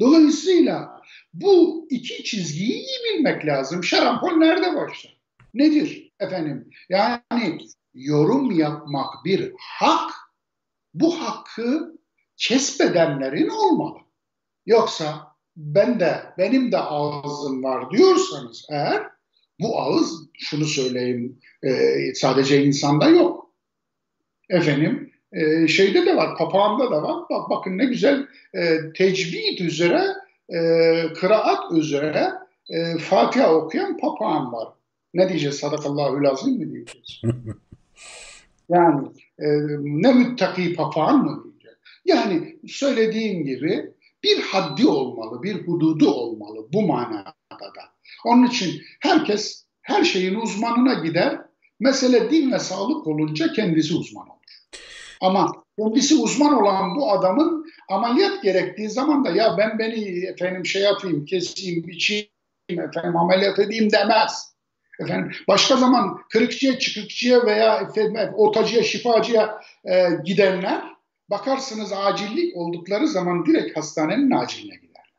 [SPEAKER 2] Dolayısıyla bu iki çizgiyi iyi bilmek lazım. Şarampol nerede başlar? Nedir efendim? Yani yorum yapmak bir hak. Bu hakkı kesbedenlerin olmalı. Yoksa ben de benim de ağzım var diyorsanız eğer bu ağız şunu söyleyeyim e, sadece insanda yok. Efendim e, şeyde de var papağanda da var. Bak bakın ne güzel e, tecvid üzere e, kıraat üzere e, Fatiha okuyan papağan var. Ne diyeceğiz? Sadakallahü lazim mi diyeceğiz? yani e, ne müttaki papağan mı diyeceğiz? Yani söylediğim gibi bir haddi olmalı, bir hududu olmalı bu manada da. Onun için herkes her şeyin uzmanına gider. Mesele din ve sağlık olunca kendisi uzman olur. Ama kendisi uzman olan bu adamın ameliyat gerektiği zaman da ya ben beni efendim şey yapayım, keseyim, biçeyim, efendim ameliyat edeyim demez. Efendim başka zaman kırıkçıya, çıkıkçıya veya efendim, otacıya, şifacıya e, gidenler bakarsınız acillik oldukları zaman direkt hastanenin aciline giderler.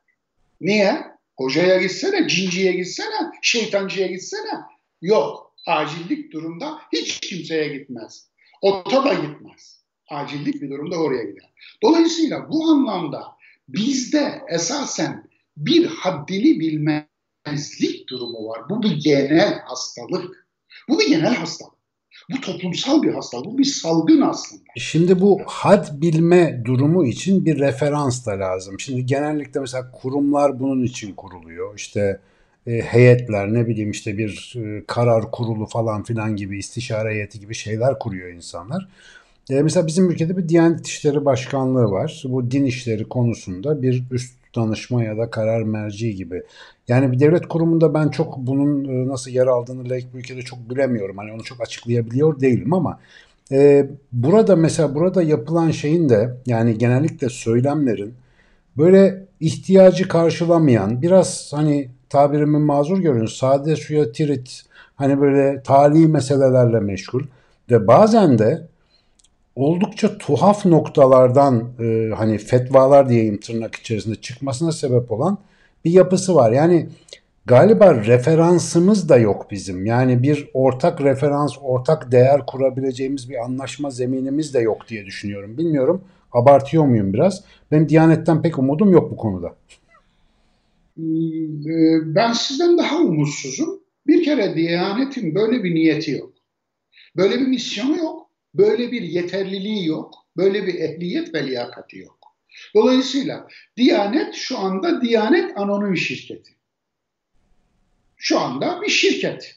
[SPEAKER 2] Niye? Hocaya gitsene, cinciye gitsene, şeytancıya gitsene. Yok. Acillik durumda hiç kimseye gitmez. Ota da gitmez. Acillik bir durumda oraya gider. Dolayısıyla bu anlamda bizde esasen bir haddini bilmezlik durumu var. Bu bir genel hastalık. Bu bir genel hastalık. Bu toplumsal bir hastalık, bu bir salgın aslında.
[SPEAKER 1] Şimdi bu had bilme durumu için bir referans da lazım. Şimdi genellikle mesela kurumlar bunun için kuruluyor. İşte e, heyetler ne bileyim işte bir e, karar kurulu falan filan gibi istişare heyeti gibi şeyler kuruyor insanlar. E, mesela bizim ülkede bir Diyanet İşleri Başkanlığı var. Bu din işleri konusunda bir üst danışma ya da karar merci gibi. Yani bir devlet kurumunda ben çok bunun e, nasıl yer aldığını laik bu ülkede çok bilemiyorum. Hani onu çok açıklayabiliyor değilim ama e, burada mesela burada yapılan şeyin de yani genellikle söylemlerin böyle ihtiyacı karşılamayan biraz hani tabirimin mazur görün sade suya tirit hani böyle tali meselelerle meşgul ve bazen de oldukça tuhaf noktalardan e, hani fetvalar diyeyim tırnak içerisinde çıkmasına sebep olan bir yapısı var. Yani galiba referansımız da yok bizim. Yani bir ortak referans, ortak değer kurabileceğimiz bir anlaşma zeminimiz de yok diye düşünüyorum. Bilmiyorum abartıyor muyum biraz? Benim Diyanet'ten pek umudum yok bu konuda.
[SPEAKER 2] Hmm, e, ben sizden daha umutsuzum. Bir kere Diyanet'in böyle bir niyeti yok. Böyle bir misyonu yok. Böyle bir yeterliliği yok. Böyle bir ehliyet ve liyakati yok. Dolayısıyla Diyanet şu anda Diyanet Anonim Şirketi. Şu anda bir şirket.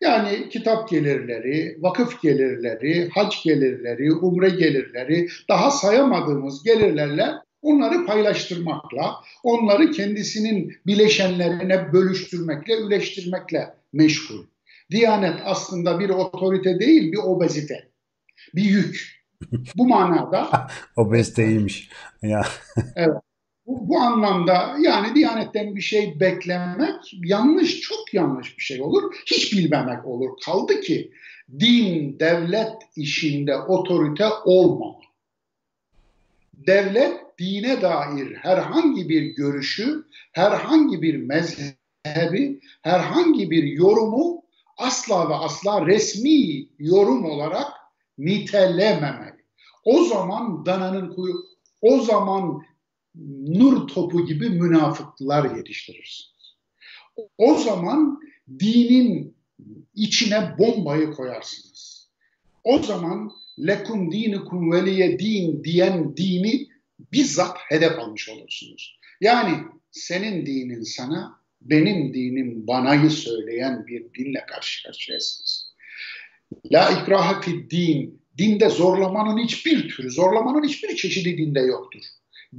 [SPEAKER 2] Yani kitap gelirleri, vakıf gelirleri, hac gelirleri, umre gelirleri, daha sayamadığımız gelirlerle onları paylaştırmakla, onları kendisinin bileşenlerine bölüştürmekle, üleştirmekle meşgul. Diyanet aslında bir otorite değil, bir obezite bir yük. Bu manada.
[SPEAKER 1] o besteymiş. Ya.
[SPEAKER 2] evet. Bu, bu anlamda yani Diyanet'ten bir şey beklemek yanlış, çok yanlış bir şey olur. Hiç bilmemek olur. Kaldı ki din, devlet işinde otorite olmamalı. Devlet dine dair herhangi bir görüşü, herhangi bir mezhebi, herhangi bir yorumu asla ve asla resmi yorum olarak nitelememeli. O zaman dananın kuyu, o zaman nur topu gibi münafıklar yetiştirirsiniz. O zaman dinin içine bombayı koyarsınız. o zaman lekum dinukum veliye din diyen dini bizzat hedef almış olursunuz. Yani senin dinin sana, benim dinim banayı söyleyen bir dinle karşı karşıyasınız. La ikraha fid din, dinde zorlamanın hiçbir türü, zorlamanın hiçbir çeşidi dinde yoktur.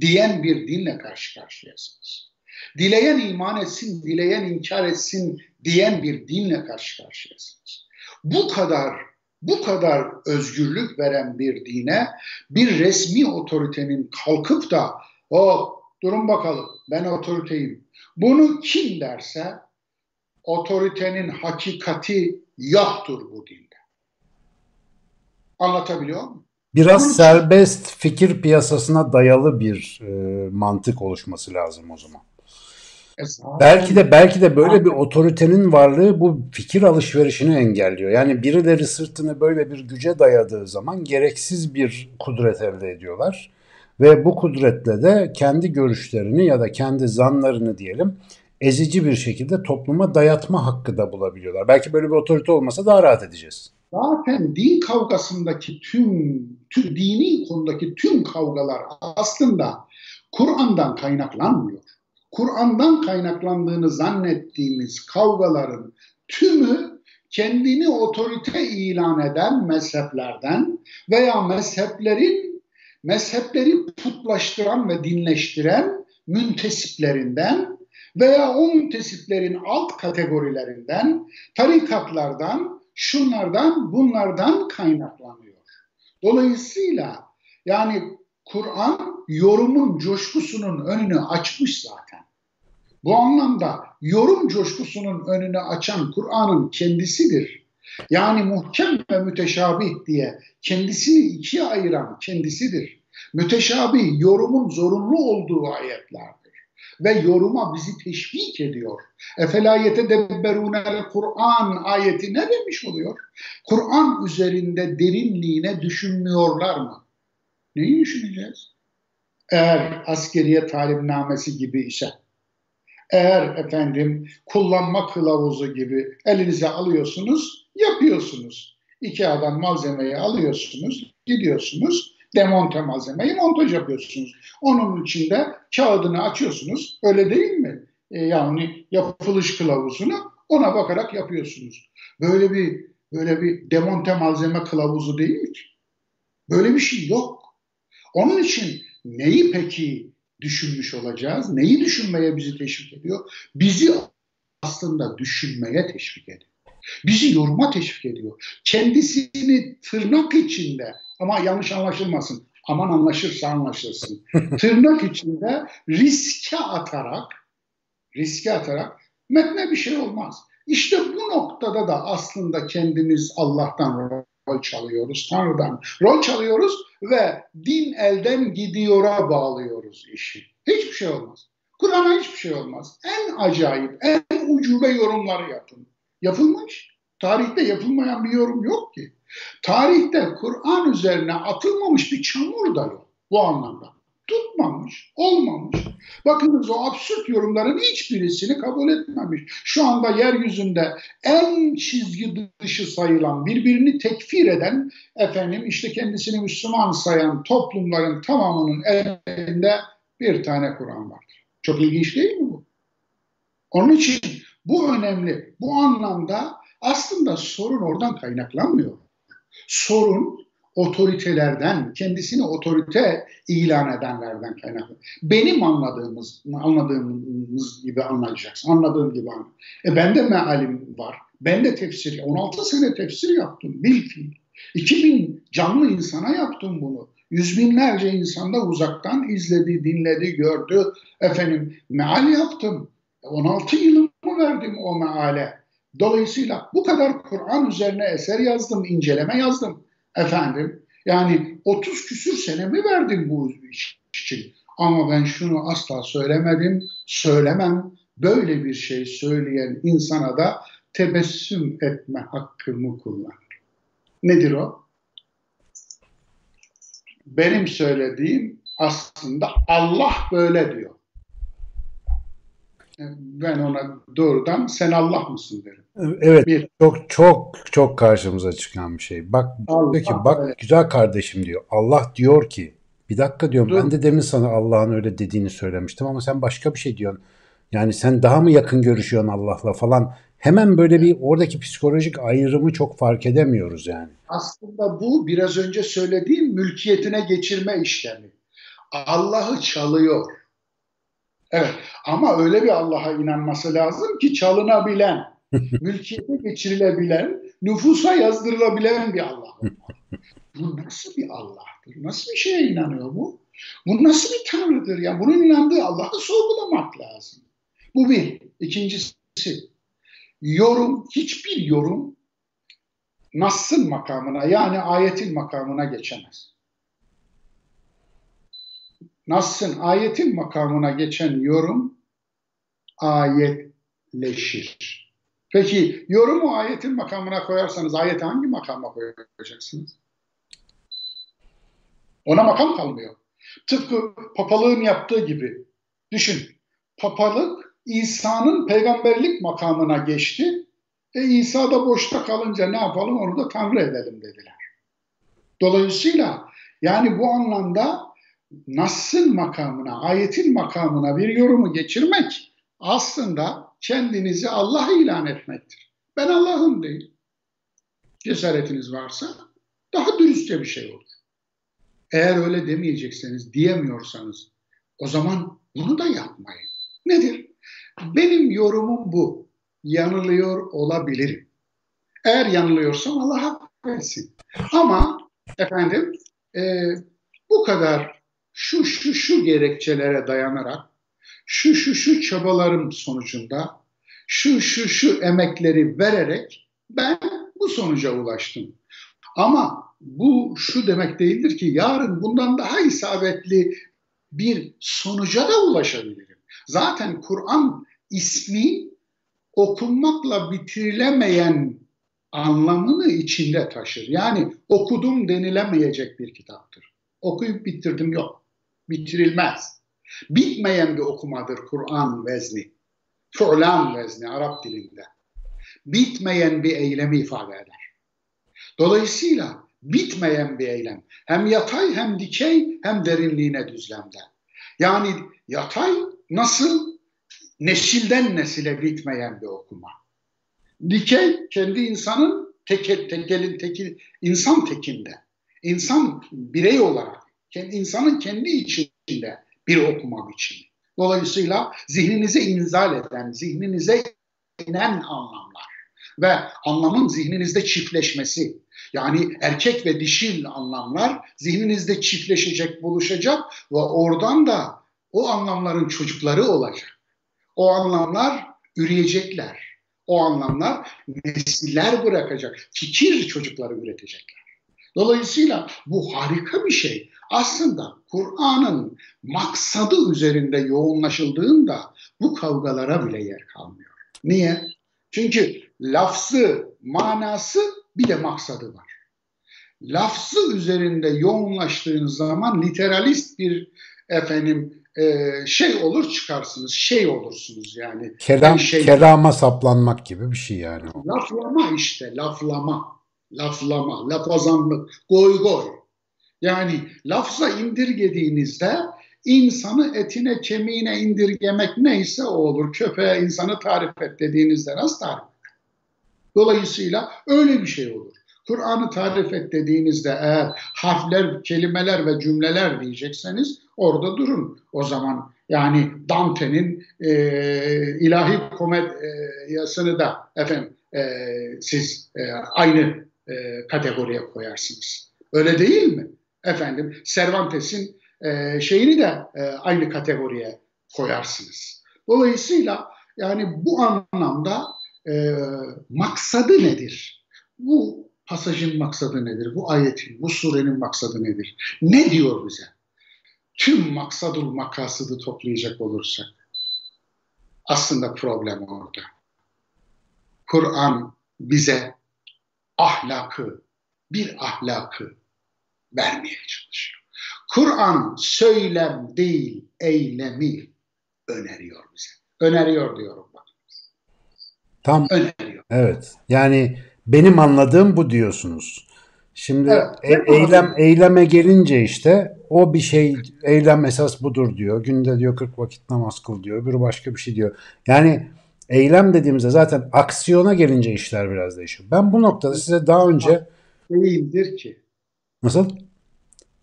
[SPEAKER 2] Diyen bir dinle karşı karşıyasınız. Dileyen iman etsin, dileyen inkar etsin diyen bir dinle karşı karşıyasınız. Bu kadar bu kadar özgürlük veren bir dine bir resmi otoritenin kalkıp da o durun bakalım ben otoriteyim. Bunu kim derse otoritenin hakikati yoktur bu dinde. Anlatabiliyor muyum?
[SPEAKER 1] Biraz Bunun serbest için... fikir piyasasına dayalı bir e, mantık oluşması lazım o zaman. Belki de belki de böyle bir otoritenin varlığı bu fikir alışverişini engelliyor. Yani birileri sırtını böyle bir güce dayadığı zaman gereksiz bir kudret elde ediyorlar ve bu kudretle de kendi görüşlerini ya da kendi zanlarını diyelim ezici bir şekilde topluma dayatma hakkı da bulabiliyorlar. Belki böyle bir otorite olmasa daha rahat edeceğiz.
[SPEAKER 2] Zaten din kavgasındaki tüm, tüm dini konudaki tüm kavgalar aslında Kur'an'dan kaynaklanmıyor. Kur'an'dan kaynaklandığını zannettiğimiz kavgaların tümü kendini otorite ilan eden mezheplerden veya mezheplerin mezhepleri putlaştıran ve dinleştiren müntesiplerinden veya o müntesiplerin alt kategorilerinden, tarikatlardan, şunlardan, bunlardan kaynaklanıyor. Dolayısıyla yani Kur'an yorumun coşkusunun önünü açmış zaten. Bu anlamda yorum coşkusunun önünü açan Kur'an'ın kendisidir. Yani muhkem ve müteşabih diye kendisini ikiye ayıran kendisidir. Müteşabih yorumun zorunlu olduğu ayetlerdir. Ve yoruma bizi teşvik ediyor. Efela yetedebberunel Kur'an ayeti ne demiş oluyor? Kur'an üzerinde derinliğine düşünmüyorlar mı? Neyi düşüneceğiz? Eğer askeriye talimnamesi gibi ise, eğer efendim kullanma kılavuzu gibi elinize alıyorsunuz, yapıyorsunuz. İki adam malzemeyi alıyorsunuz, gidiyorsunuz, demonte malzemeyi montaj yapıyorsunuz. Onun içinde kağıdını açıyorsunuz, öyle değil mi? E, yani yapılış kılavuzunu ona bakarak yapıyorsunuz. Böyle bir böyle bir demonte malzeme kılavuzu değil ki? Böyle bir şey yok. Onun için neyi peki düşünmüş olacağız? Neyi düşünmeye bizi teşvik ediyor? Bizi aslında düşünmeye teşvik ediyor. Bizi yoruma teşvik ediyor. Kendisini tırnak içinde ama yanlış anlaşılmasın. Aman anlaşırsa anlaşılsın. tırnak içinde riske atarak riske atarak metne bir şey olmaz. İşte bu noktada da aslında kendimiz Allah'tan rol çalıyoruz, Tanrı'dan rol çalıyoruz ve din elden gidiyora bağlıyoruz işi. Hiçbir şey olmaz. Kur'an'a hiçbir şey olmaz. En acayip, en ucube yorumları yapın. Yapılmış. Tarihte yapılmayan bir yorum yok ki. Tarihte Kur'an üzerine atılmamış bir çamur da yok bu anlamda tutmamış, olmamış. Bakınız o absürt yorumların hiçbirisini kabul etmemiş. Şu anda yeryüzünde en çizgi dışı sayılan, birbirini tekfir eden, efendim işte kendisini Müslüman sayan toplumların tamamının elinde bir tane Kur'an vardır. Çok ilginç değil mi bu? Onun için bu önemli. Bu anlamda aslında sorun oradan kaynaklanmıyor. Sorun otoritelerden, kendisini otorite ilan edenlerden kaynaklı. Benim anladığımız, anladığımız gibi anlayacaksın. Anladığım gibi anla. E ben de mealim var. Ben de tefsir, 16 sene tefsir yaptım. Bil fiil. 2000 canlı insana yaptım bunu. Yüz binlerce insanda uzaktan izledi, dinledi, gördü. Efendim meal yaptım. 16 yılımı verdim o meale. Dolayısıyla bu kadar Kur'an üzerine eser yazdım, inceleme yazdım efendim. Yani 30 küsür senemi verdim bu iş için. Ama ben şunu asla söylemedim, söylemem. Böyle bir şey söyleyen insana da tebessüm etme hakkımı kullanır. Nedir o? Benim söylediğim aslında Allah böyle diyor. Ben ona doğrudan sen Allah mısın derim.
[SPEAKER 1] Evet. Bir, çok çok çok karşımıza çıkan bir şey. Bak Allah, diyor ki bak evet. güzel kardeşim diyor. Allah diyor ki bir dakika diyorum Dur. ben de demin sana Allah'ın öyle dediğini söylemiştim ama sen başka bir şey diyorsun. Yani sen daha mı yakın görüşüyorsun Allah'la falan. Hemen böyle bir oradaki psikolojik ayrımı çok fark edemiyoruz yani.
[SPEAKER 2] Aslında bu biraz önce söylediğim mülkiyetine geçirme işlemi. Allah'ı çalıyor. Evet ama öyle bir Allah'a inanması lazım ki çalınabilen, mülkiyete geçirilebilen, nüfusa yazdırılabilen bir Allah. Bu nasıl bir Allah'tır? Nasıl bir şeye inanıyor bu? Bu nasıl bir tanrıdır? Yani bunun inandığı Allah'ı sorgulamak lazım. Bu bir. İkincisi, yorum, hiçbir yorum Nass'ın makamına yani ayetin makamına geçemez. Nass'ın ayetin makamına geçen yorum ayetleşir. Peki yorumu ayetin makamına koyarsanız ayeti hangi makama koyacaksınız? Ona makam kalmıyor. Tıpkı papalığın yaptığı gibi. Düşün. Papalık İsa'nın peygamberlik makamına geçti. E İsa da boşta kalınca ne yapalım onu da Tanrı edelim dediler. Dolayısıyla yani bu anlamda Nas'ın makamına, ayetin makamına bir yorumu geçirmek aslında kendinizi Allah ilan etmektir. Ben Allah'ım değil. Cesaretiniz varsa daha dürüstçe bir şey olur. Eğer öyle demeyecekseniz, diyemiyorsanız o zaman bunu da yapmayın. Nedir? Benim yorumum bu. Yanılıyor olabilirim. Eğer yanılıyorsam Allah hak versin. Ama efendim e, bu kadar şu şu şu gerekçelere dayanarak şu şu şu çabalarım sonucunda şu şu şu emekleri vererek ben bu sonuca ulaştım. Ama bu şu demek değildir ki yarın bundan daha isabetli bir sonuca da ulaşabilirim. Zaten Kur'an ismi okunmakla bitirilemeyen anlamını içinde taşır. Yani okudum denilemeyecek bir kitaptır. Okuyup bitirdim yok. Bitirilmez. Bitmeyen bir okumadır Kur'an vezni. Fu'lan vezni Arap dilinde. Bitmeyen bir eylemi ifade eder. Dolayısıyla bitmeyen bir eylem. Hem yatay hem dikey hem derinliğine düzlemde. Yani yatay nasıl nesilden nesile bitmeyen bir okuma. Dikey kendi insanın tekel, tekelin teki, insan tekinde. İnsan birey olarak kendi insanın kendi içinde bir okuma biçimi. Dolayısıyla zihninize inzal eden, zihninize inen anlamlar ve anlamın zihninizde çiftleşmesi. Yani erkek ve dişil anlamlar zihninizde çiftleşecek, buluşacak ve oradan da o anlamların çocukları olacak. O anlamlar üreyecekler. O anlamlar nesiller bırakacak. Fikir çocukları üretecekler. Dolayısıyla bu harika bir şey. Aslında Kur'an'ın maksadı üzerinde yoğunlaşıldığında bu kavgalara bile yer kalmıyor. Niye? Çünkü lafzı, manası bir de maksadı var. Lafzı üzerinde yoğunlaştığınız zaman literalist bir efendim e, şey olur çıkarsınız, şey olursunuz yani.
[SPEAKER 1] Kelam, yani şey, kelama saplanmak gibi bir şey yani.
[SPEAKER 2] Laflama işte, laflama. Laflama, lafazanlık, goy goy. Yani lafza indirgediğinizde insanı etine kemiğine indirgemek neyse o olur. Köpeğe insanı tarif et dediğinizde nasıl tarif eder? Dolayısıyla öyle bir şey olur. Kur'an'ı tarif et dediğinizde eğer harfler, kelimeler ve cümleler diyecekseniz orada durun. O zaman yani Dante'nin e, ilahi komedyasını da efendim e, siz e, aynı e, kategoriye koyarsınız. Öyle değil mi? Efendim Cervantes'in e, şeyini de e, aynı kategoriye koyarsınız. Dolayısıyla yani bu anlamda e, maksadı nedir? Bu pasajın maksadı nedir? Bu ayetin, bu surenin maksadı nedir? Ne diyor bize? Tüm maksadul makasıdı toplayacak olursak aslında problem orada. Kur'an bize ahlakı, bir ahlakı vermeye çalışıyor. Kur'an söylem değil, eylemi öneriyor bize. öneriyor diyorum. Bak.
[SPEAKER 1] Tam öneriyor. Evet. Yani benim anladığım bu diyorsunuz. Şimdi evet, e- eylem eyleme gelince işte o bir şey eylem esas budur diyor. Günde diyor 40 vakit namaz kıl diyor. Öbürü başka bir şey diyor. Yani eylem dediğimizde zaten aksiyona gelince işler biraz değişiyor. Ben bu noktada size daha önce
[SPEAKER 2] değildir ki.
[SPEAKER 1] Nasıl?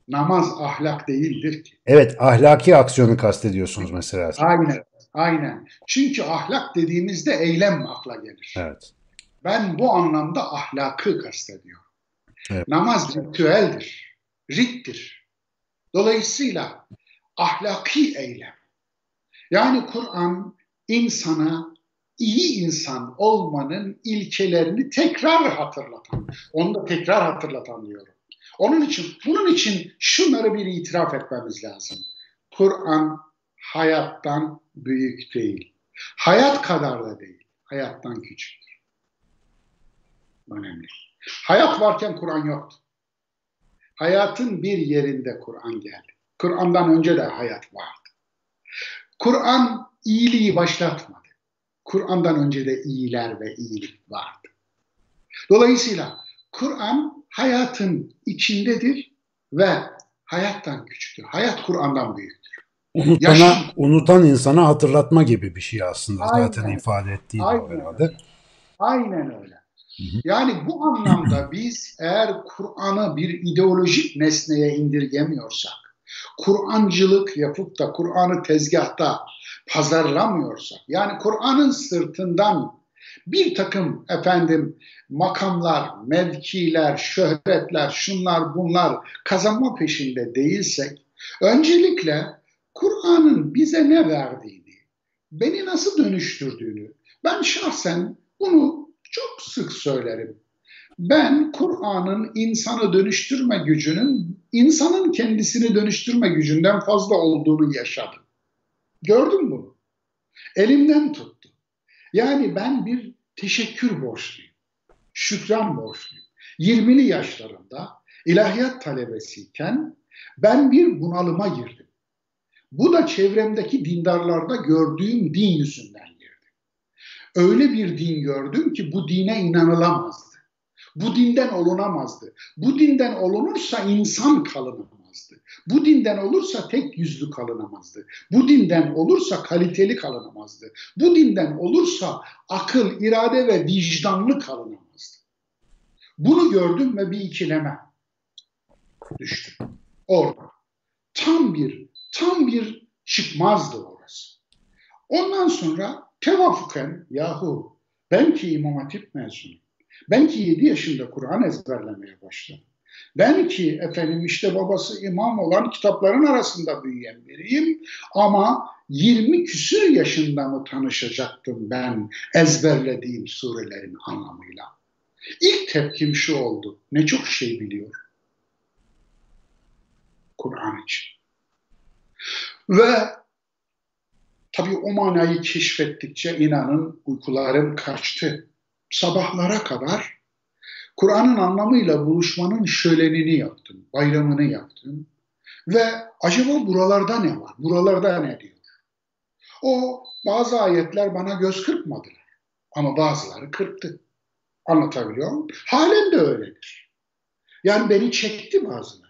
[SPEAKER 2] Namaz ahlak değildir ki.
[SPEAKER 1] Evet, ahlaki aksiyonu kastediyorsunuz mesela.
[SPEAKER 2] Aynen, aynen. Çünkü ahlak dediğimizde eylem akla gelir.
[SPEAKER 1] Evet.
[SPEAKER 2] Ben bu anlamda ahlakı kastediyorum. Evet. Namaz ritüeldir, rittir. Dolayısıyla ahlaki eylem. Yani Kur'an insana iyi insan olmanın ilkelerini tekrar hatırlatan, onu da tekrar hatırlatan diyorum. Onun için, bunun için şunları bir itiraf etmemiz lazım. Kur'an hayattan büyük değil. Hayat kadar da değil. Hayattan küçüktür. Önemli. Hayat varken Kur'an yoktu. Hayatın bir yerinde Kur'an geldi. Kur'an'dan önce de hayat vardı. Kur'an iyiliği başlatmadı. Kur'an'dan önce de iyiler ve iyilik vardı. Dolayısıyla Kur'an hayatın içindedir ve hayattan küçüktür. Hayat Kur'an'dan büyüktür.
[SPEAKER 1] Unutana, Yaş... unutan insana hatırlatma gibi bir şey aslında Aynen. zaten ifade ettiği
[SPEAKER 2] Aynen. herhalde. Aynen öyle. Yani bu anlamda biz eğer Kur'an'ı bir ideolojik nesneye indirgemiyorsak, Kur'ancılık yapıp da Kur'an'ı tezgahta pazarlamıyorsak, yani Kur'an'ın sırtından bir takım efendim makamlar, mevkiler, şöhretler, şunlar bunlar kazanma peşinde değilsek, öncelikle Kur'an'ın bize ne verdiğini, beni nasıl dönüştürdüğünü, ben şahsen bunu çok sık söylerim. Ben Kur'an'ın insanı dönüştürme gücünün insanın kendisini dönüştürme gücünden fazla olduğunu yaşadım. Gördüm bunu. Elimden tuttu. Yani ben bir teşekkür borçluyum. Şükran borçluyum. 20'li yaşlarımda ilahiyat talebesiyken ben bir bunalıma girdim. Bu da çevremdeki dindarlarda gördüğüm din yüzünden girdi. Öyle bir din gördüm ki bu dine inanılamazdı. Bu dinden olunamazdı. Bu dinden olunursa insan kalınamazdı. Bu dinden olursa tek yüzlü kalınamazdı. Bu dinden olursa kaliteli kalınamazdı. Bu dinden olursa akıl, irade ve vicdanlı kalınamazdı. Bunu gördüm ve bir ikileme düştüm. Orada. Tam bir, tam bir çıkmazdı orası. Ondan sonra tevafuken yahu ben ki İmam Hatip mezunuyum. Ben ki 7 yaşında Kur'an ezberlemeye başladım. Ben ki efendim işte babası imam olan kitapların arasında büyüyen biriyim ama 20 küsür yaşında mı tanışacaktım ben ezberlediğim surelerin anlamıyla. İlk tepkim şu oldu. Ne çok şey biliyor. Kur'an için. Ve tabii o manayı keşfettikçe inanın uykularım kaçtı sabahlara kadar Kur'an'ın anlamıyla buluşmanın şölenini yaptım, bayramını yaptım. Ve acaba buralarda ne var? Buralarda ne diyor? O bazı ayetler bana göz kırpmadılar. Ama bazıları kırptı. Anlatabiliyor muyum? Halen de öyledir. Yani beni çekti bazıları.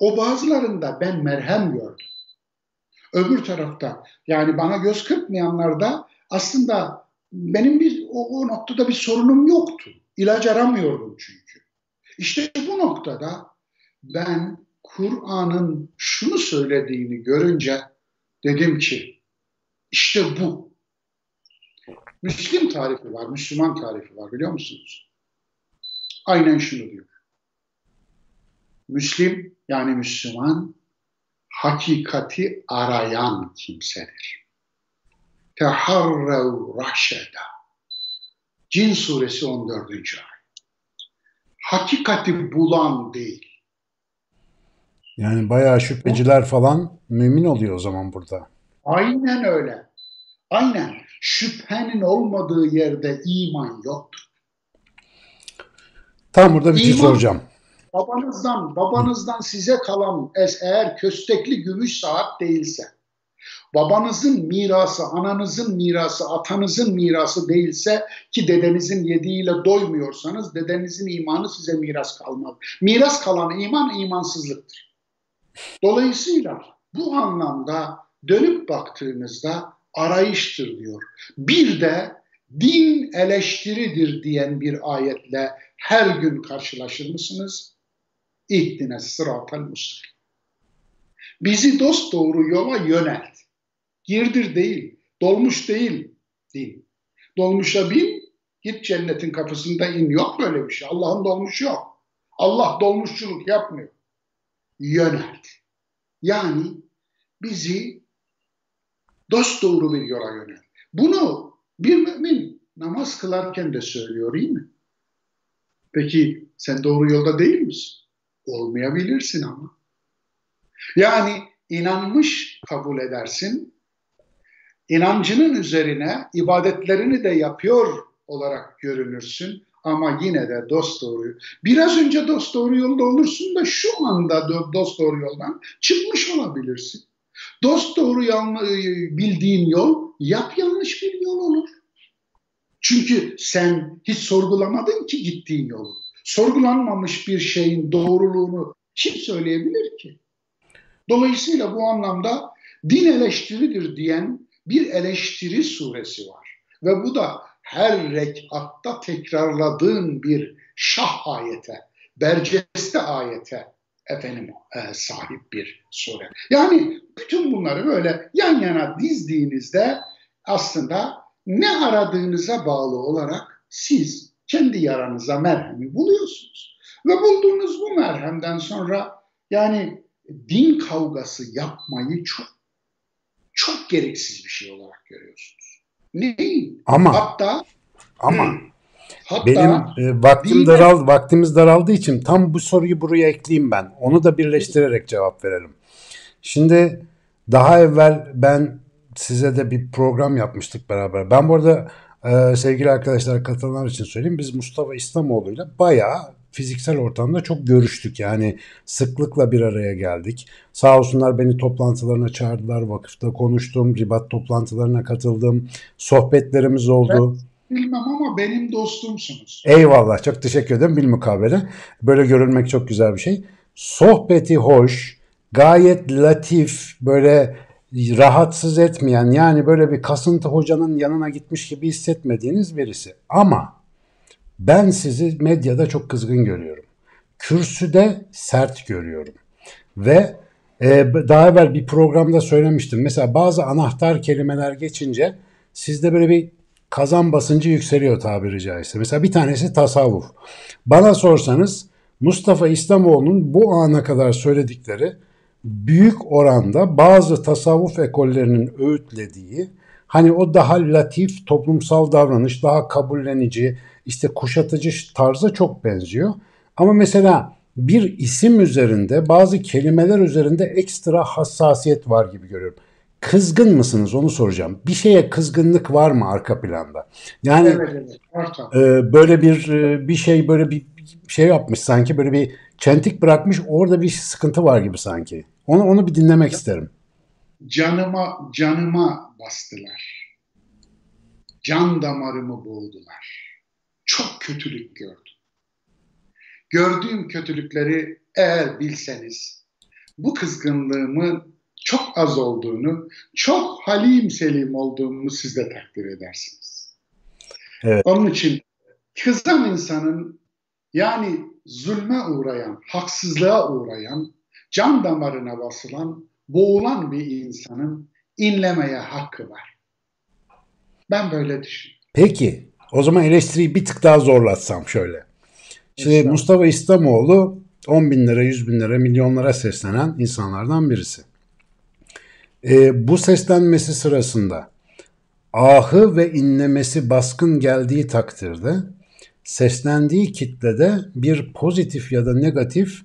[SPEAKER 2] O bazılarında ben merhem gördüm. Öbür tarafta yani bana göz kırpmayanlarda aslında benim bir o, o noktada bir sorunum yoktu. İlaç aramıyordum çünkü. İşte bu noktada ben Kur'an'ın şunu söylediğini görünce dedim ki işte bu. Müslim tarifi var, Müslüman tarifi var biliyor musunuz? Aynen şunu diyor. Müslim yani Müslüman hakikati arayan kimsedir teharrev raşeda. Cin suresi 14. ayet. Hakikati bulan değil.
[SPEAKER 1] Yani bayağı şüpheciler falan mümin oluyor o zaman burada.
[SPEAKER 2] Aynen öyle. Aynen. Şüphenin olmadığı yerde iman yoktur.
[SPEAKER 1] Tam burada bir şey soracağım.
[SPEAKER 2] Babanızdan, babanızdan size kalan eğer köstekli gümüş saat değilse, babanızın mirası, ananızın mirası, atanızın mirası değilse ki dedenizin yediğiyle doymuyorsanız dedenizin imanı size miras kalmaz. Miras kalan iman imansızlıktır. Dolayısıyla bu anlamda dönüp baktığınızda arayıştır diyor. Bir de din eleştiridir diyen bir ayetle her gün karşılaşır mısınız? İhdine sıratel muslim. Bizi dost doğru yola yönelt. Girdir değil, dolmuş değil din. Dolmuşa bin, git cennetin kapısında in. Yok böyle bir şey. Allah'ın dolmuşu yok. Allah dolmuşçuluk yapmıyor. Yönelt. Yani bizi dost doğru bir yola yönelt. Bunu bir mümin namaz kılarken de söylüyor değil mi? Peki sen doğru yolda değil misin? Olmayabilirsin ama. Yani inanmış kabul edersin. İnancının üzerine ibadetlerini de yapıyor olarak görünürsün ama yine de dost doğru. Biraz önce dost doğru yolda olursun da şu anda dost doğru yoldan çıkmış olabilirsin. Dost doğru bildiğin yol yap yanlış bir yol olur. Çünkü sen hiç sorgulamadın ki gittiğin yolu. Sorgulanmamış bir şeyin doğruluğunu kim söyleyebilir ki? Dolayısıyla bu anlamda din eleştiridir diyen bir eleştiri suresi var. Ve bu da her rekatta tekrarladığın bir şah ayete, berceste ayete efendim e, sahip bir sure. Yani bütün bunları böyle yan yana dizdiğinizde aslında ne aradığınıza bağlı olarak siz kendi yaranıza merhemi buluyorsunuz. Ve bulduğunuz bu merhemden sonra yani din kavgası yapmayı çok çok gereksiz bir şey olarak görüyorsunuz. Neyin?
[SPEAKER 1] Ama hatta ama Hatta benim e, vaktim daral vaktimiz daraldığı için tam bu soruyu buraya ekleyeyim ben. Onu da birleştirerek cevap verelim. Şimdi daha evvel ben size de bir program yapmıştık beraber. Ben bu arada e, sevgili arkadaşlar katılanlar için söyleyeyim. Biz Mustafa İslamoğlu'yla bayağı fiziksel ortamda çok görüştük. Yani sıklıkla bir araya geldik. Sağ olsunlar beni toplantılarına çağırdılar. Vakıfta konuştum. Ribat toplantılarına katıldım. Sohbetlerimiz oldu.
[SPEAKER 2] Ben bilmem ama benim dostumsunuz.
[SPEAKER 1] Eyvallah. Çok teşekkür ederim. Bilmukabele. Böyle görülmek çok güzel bir şey. Sohbeti hoş, gayet latif, böyle rahatsız etmeyen yani böyle bir kasıntı hocanın yanına gitmiş gibi hissetmediğiniz birisi. Ama ben sizi medyada çok kızgın görüyorum. Kürsüde sert görüyorum. Ve e, daha evvel bir programda söylemiştim. Mesela bazı anahtar kelimeler geçince sizde böyle bir kazan basıncı yükseliyor tabiri caizse. Mesela bir tanesi tasavvuf. Bana sorsanız Mustafa İslamoğlu'nun bu ana kadar söyledikleri büyük oranda bazı tasavvuf ekollerinin öğütlediği hani o daha latif toplumsal davranış, daha kabullenici, işte kuşatıcı tarza çok benziyor. Ama mesela bir isim üzerinde bazı kelimeler üzerinde ekstra hassasiyet var gibi görüyorum. Kızgın mısınız onu soracağım. Bir şeye kızgınlık var mı arka planda? Yani evet, evet, e, böyle bir e, bir şey böyle bir şey yapmış sanki böyle bir çentik bırakmış orada bir sıkıntı var gibi sanki. Onu onu bir dinlemek isterim.
[SPEAKER 2] Canıma canıma bastılar. Can damarımı boğdular. Çok kötülük gördüm. Gördüğüm kötülükleri eğer bilseniz bu kızgınlığımın çok az olduğunu, çok halim selim olduğumu siz de takdir edersiniz. Evet. Onun için kızan insanın yani zulme uğrayan, haksızlığa uğrayan, can damarına basılan, boğulan bir insanın inlemeye hakkı var. Ben böyle düşünüyorum.
[SPEAKER 1] Peki, o zaman eleştiriyi bir tık daha zorlatsam şöyle. Şimdi Mustafa İslamoğlu 10 bin lira, 100 bin lira, milyonlara seslenen insanlardan birisi. E, bu seslenmesi sırasında ahı ve inlemesi baskın geldiği takdirde seslendiği kitlede bir pozitif ya da negatif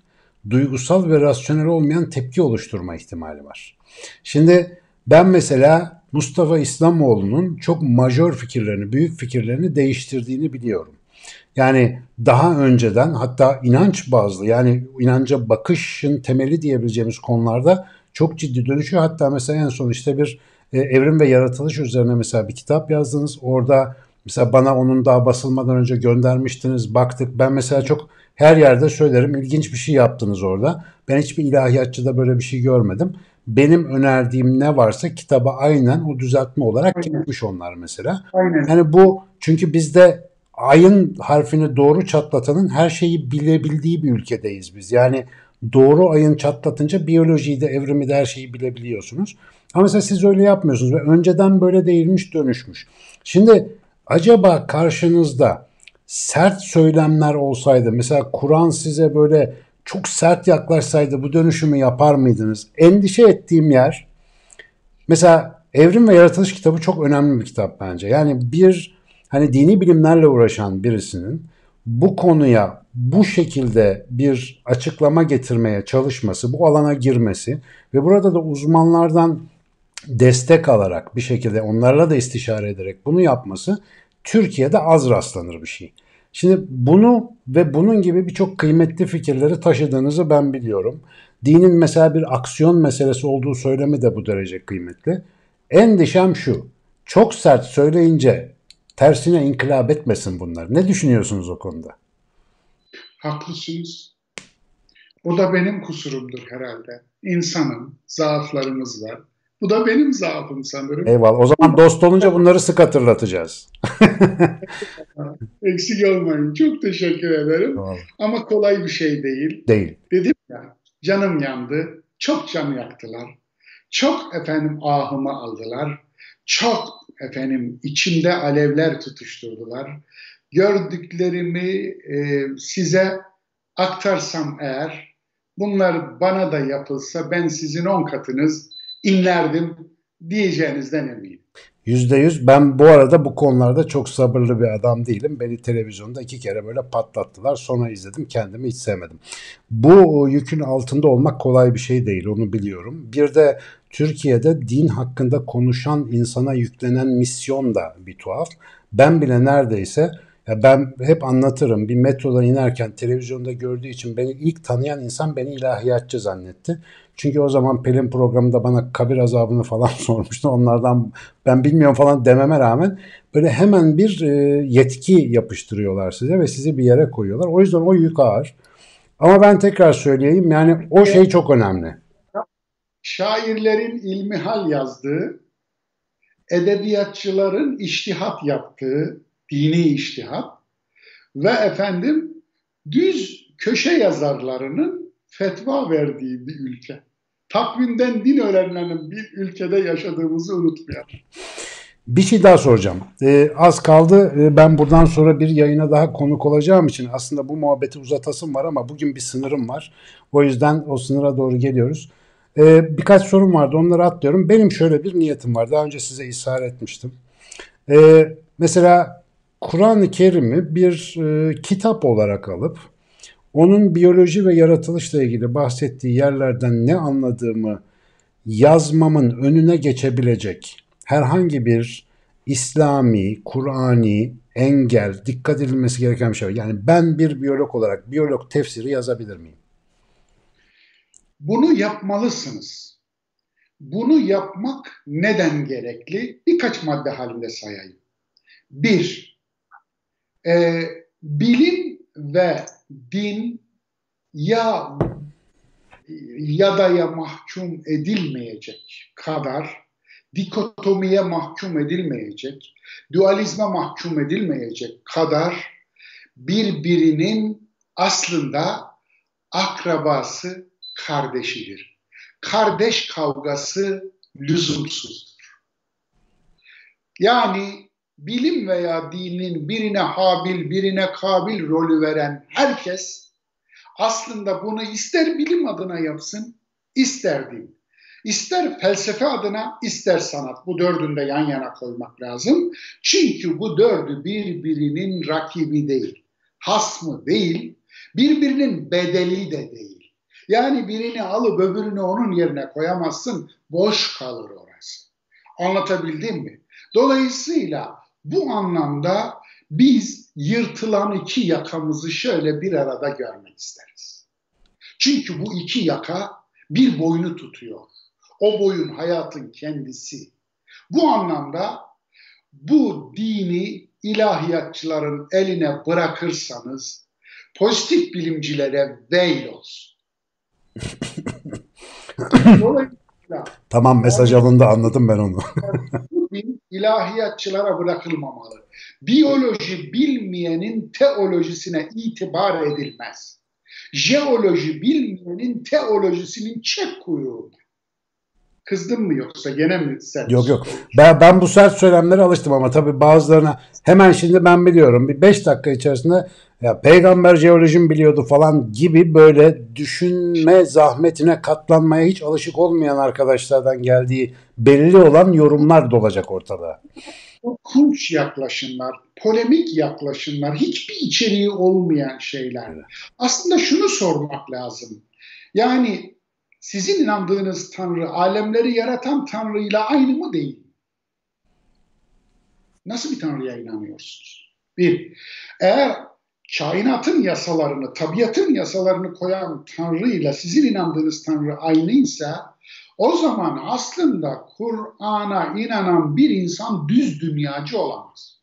[SPEAKER 1] duygusal ve rasyonel olmayan tepki oluşturma ihtimali var. Şimdi ben mesela Mustafa İslamoğlu'nun çok majör fikirlerini, büyük fikirlerini değiştirdiğini biliyorum. Yani daha önceden hatta inanç bazlı yani inanca bakışın temeli diyebileceğimiz konularda çok ciddi dönüşüyor. Hatta mesela en son işte bir e, evrim ve yaratılış üzerine mesela bir kitap yazdınız. Orada mesela bana onun daha basılmadan önce göndermiştiniz. Baktık. Ben mesela çok her yerde söylerim ilginç bir şey yaptınız orada. Ben hiçbir ilahiyatçıda böyle bir şey görmedim. Benim önerdiğim ne varsa kitaba aynen o düzeltme olarak aynen. onlar mesela. Aynen. Yani bu çünkü bizde ayın harfini doğru çatlatanın her şeyi bilebildiği bir ülkedeyiz biz. Yani doğru ayın çatlatınca biyolojiyi de evrimi de her şeyi bilebiliyorsunuz. Ama mesela siz öyle yapmıyorsunuz ve önceden böyle değilmiş dönüşmüş. Şimdi acaba karşınızda sert söylemler olsaydı mesela Kur'an size böyle çok sert yaklaşsaydı bu dönüşümü yapar mıydınız? Endişe ettiğim yer mesela Evrim ve Yaratılış kitabı çok önemli bir kitap bence. Yani bir hani dini bilimlerle uğraşan birisinin bu konuya bu şekilde bir açıklama getirmeye çalışması, bu alana girmesi ve burada da uzmanlardan destek alarak bir şekilde onlarla da istişare ederek bunu yapması Türkiye'de az rastlanır bir şey. Şimdi bunu ve bunun gibi birçok kıymetli fikirleri taşıdığınızı ben biliyorum. Dinin mesela bir aksiyon meselesi olduğu söylemi de bu derece kıymetli. Endişem şu. Çok sert söyleyince tersine inkılap etmesin bunlar. Ne düşünüyorsunuz o konuda?
[SPEAKER 2] Haklısınız. O da benim kusurumdur herhalde. İnsanım, zaaflarımız var. Bu da benim zaafım sanırım.
[SPEAKER 1] Eyvallah. O zaman dost olunca bunları sık hatırlatacağız.
[SPEAKER 2] Eksik olmayın. Çok teşekkür ederim. Tamam. Ama kolay bir şey değil.
[SPEAKER 1] Değil.
[SPEAKER 2] Dedim ya canım yandı. Çok can yaktılar. Çok efendim ahımı aldılar. Çok efendim içimde alevler tutuşturdular. Gördüklerimi e, size aktarsam eğer bunlar bana da yapılsa ben sizin on katınız inlerdim diyeceğinizden eminim.
[SPEAKER 1] Yüzde yüz. Ben bu arada bu konularda çok sabırlı bir adam değilim. Beni televizyonda iki kere böyle patlattılar. Sonra izledim. Kendimi hiç sevmedim. Bu yükün altında olmak kolay bir şey değil. Onu biliyorum. Bir de Türkiye'de din hakkında konuşan insana yüklenen misyon da bir tuhaf. Ben bile neredeyse ya ben hep anlatırım. Bir metrodan inerken televizyonda gördüğü için beni ilk tanıyan insan beni ilahiyatçı zannetti. Çünkü o zaman Pelin programında bana kabir azabını falan sormuştu. Onlardan ben bilmiyorum falan dememe rağmen böyle hemen bir e, yetki yapıştırıyorlar size ve sizi bir yere koyuyorlar. O yüzden o yük ağır. Ama ben tekrar söyleyeyim yani o şey çok önemli.
[SPEAKER 2] Şairlerin ilmihal yazdığı, edebiyatçıların iştihat yaptığı, dini iştihat ve efendim düz köşe yazarlarının fetva verdiği bir ülke. Takvimden din öğrenilenin bir ülkede yaşadığımızı unutmayalım.
[SPEAKER 1] Bir şey daha soracağım. Ee, az kaldı. Ee, ben buradan sonra bir yayına daha konuk olacağım için aslında bu muhabbeti uzatasım var ama bugün bir sınırım var. O yüzden o sınıra doğru geliyoruz. Ee, birkaç sorum vardı onları atlıyorum. Benim şöyle bir niyetim var. Daha önce size ishar etmiştim. Ee, mesela Kur'an-ı Kerim'i bir e, kitap olarak alıp onun biyoloji ve yaratılışla ilgili bahsettiği yerlerden ne anladığımı yazmamın önüne geçebilecek herhangi bir İslami, Kur'ani engel, dikkat edilmesi gereken bir şey var. Yani ben bir biyolog olarak biyolog tefsiri yazabilir miyim?
[SPEAKER 2] Bunu yapmalısınız. Bunu yapmak neden gerekli? Birkaç madde halinde sayayım. Bir, e, bilim ve din ya ya da ya mahkum edilmeyecek kadar dikotomiye mahkum edilmeyecek, dualizme mahkum edilmeyecek kadar birbirinin aslında akrabası, kardeşidir. Kardeş kavgası lüzumsuzdur. Yani bilim veya dinin birine habil, birine kabil rolü veren herkes aslında bunu ister bilim adına yapsın, ister din. İster felsefe adına, ister sanat. Bu dördünü de yan yana koymak lazım. Çünkü bu dördü birbirinin rakibi değil, hasmı değil, birbirinin bedeli de değil. Yani birini alıp öbürünü onun yerine koyamazsın, boş kalır orası. Anlatabildim mi? Dolayısıyla bu anlamda biz yırtılan iki yakamızı şöyle bir arada görmek isteriz. Çünkü bu iki yaka bir boynu tutuyor. O boyun hayatın kendisi. Bu anlamda bu dini ilahiyatçıların eline bırakırsanız pozitif bilimcilere veil olsun.
[SPEAKER 1] tamam mesaj alındı anladım ben onu.
[SPEAKER 2] ilahiyatçılara bırakılmamalı. Biyoloji bilmeyenin teolojisine itibar edilmez. Jeoloji bilmeyenin teolojisinin çek kuyruğu. Kızdın mı yoksa gene mi sen?
[SPEAKER 1] Yok yok. Ben, ben bu sert söylemlere alıştım ama tabii bazılarına hemen şimdi ben biliyorum. Bir 5 dakika içerisinde ya peygamber jeolojim biliyordu falan gibi böyle düşünme zahmetine katlanmaya hiç alışık olmayan arkadaşlardan geldiği belli olan yorumlar dolacak ortada.
[SPEAKER 2] Kulç yaklaşımlar, polemik yaklaşımlar, hiçbir içeriği olmayan şeyler. Evet. Aslında şunu sormak lazım. Yani sizin inandığınız Tanrı alemleri yaratan Tanrı'yla aynı mı değil? Nasıl bir Tanrı'ya inanıyorsunuz? Bir, eğer kainatın yasalarını, tabiatın yasalarını koyan Tanrı ile sizin inandığınız Tanrı aynıysa o zaman aslında Kur'an'a inanan bir insan düz dünyacı olamaz.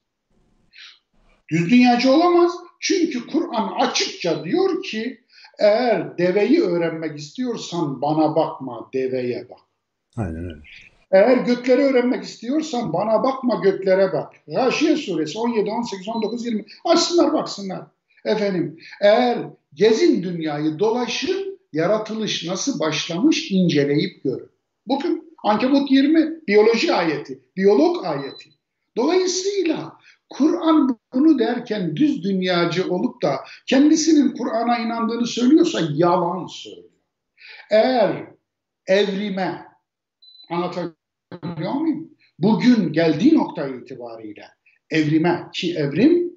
[SPEAKER 2] Düz dünyacı olamaz çünkü Kur'an açıkça diyor ki eğer deveyi öğrenmek istiyorsan bana bakma, deveye bak.
[SPEAKER 1] Aynen öyle.
[SPEAKER 2] Eğer gökleri öğrenmek istiyorsan bana bakma göklere bak. Raşiye suresi 17, 18, 19, 20 açsınlar baksınlar. Efendim eğer gezin dünyayı dolaşın yaratılış nasıl başlamış inceleyip görün. Bugün Ankebut 20 biyoloji ayeti, biyolog ayeti. Dolayısıyla Kur'an bunu derken düz dünyacı olup da kendisinin Kur'an'a inandığını söylüyorsa yalan söylüyor. Eğer evrime anlatabiliyor muyum? Bugün geldiği nokta itibariyle evrime ki evrim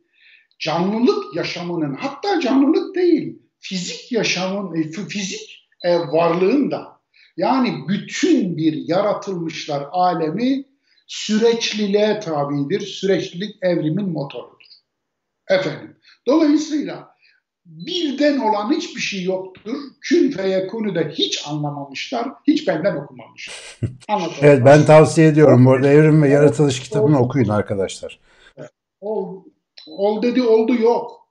[SPEAKER 2] canlılık yaşamının hatta canlılık değil fizik yaşamın e, fizik e, varlığın da yani bütün bir yaratılmışlar alemi süreçliliğe tabidir. Süreçlilik evrimin motorudur. Efendim. Dolayısıyla birden olan hiçbir şey yoktur. Kün feyekunu da hiç anlamamışlar. Hiç benden okumamışlar.
[SPEAKER 1] evet ben tavsiye ediyorum. Bu arada Evrim ve Yaratılış kitabını okuyun arkadaşlar.
[SPEAKER 2] Ol, ol dedi oldu yok.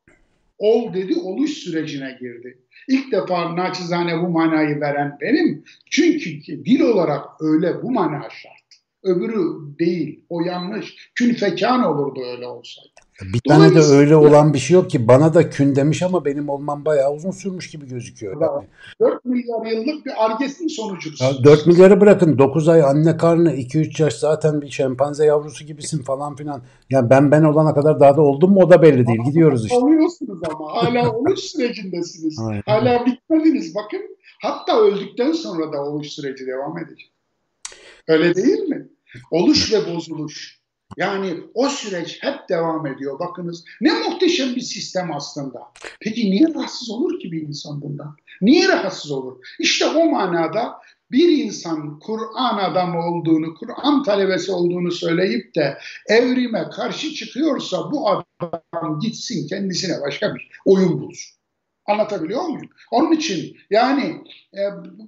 [SPEAKER 2] Ol dedi oluş sürecine girdi. İlk defa naçizane bu manayı veren benim. Çünkü dil olarak öyle bu mana şart. Öbürü değil. O yanlış. Kün fekan olurdu öyle olsaydı.
[SPEAKER 1] Bir tane de öyle olan bir şey yok ki bana da kün demiş ama benim olmam bayağı uzun sürmüş gibi gözüküyor.
[SPEAKER 2] Yani. 4 milyar yıllık bir argesinin sonucudur.
[SPEAKER 1] Ya 4 milyarı bırakın 9 ay anne karnı 2-3 yaş zaten bir şempanze yavrusu gibisin falan filan. Ya yani ben ben olana kadar daha da oldum mu o da belli değil. Ama Gidiyoruz işte.
[SPEAKER 2] Oluyorsunuz ama hala oluş sürecindesiniz. Aynen. Hala bitmediniz bakın. Hatta öldükten sonra da oluş süreci devam edecek. Öyle değil mi? Oluş ve bozuluş. Yani o süreç hep devam ediyor. Bakınız ne muhteşem bir sistem aslında. Peki niye rahatsız olur ki bir insan bundan? Niye rahatsız olur? İşte o manada bir insan Kur'an adamı olduğunu, Kur'an talebesi olduğunu söyleyip de evrime karşı çıkıyorsa bu adam gitsin kendisine başka bir oyun bulsun. Anlatabiliyor muyum? Onun için yani e,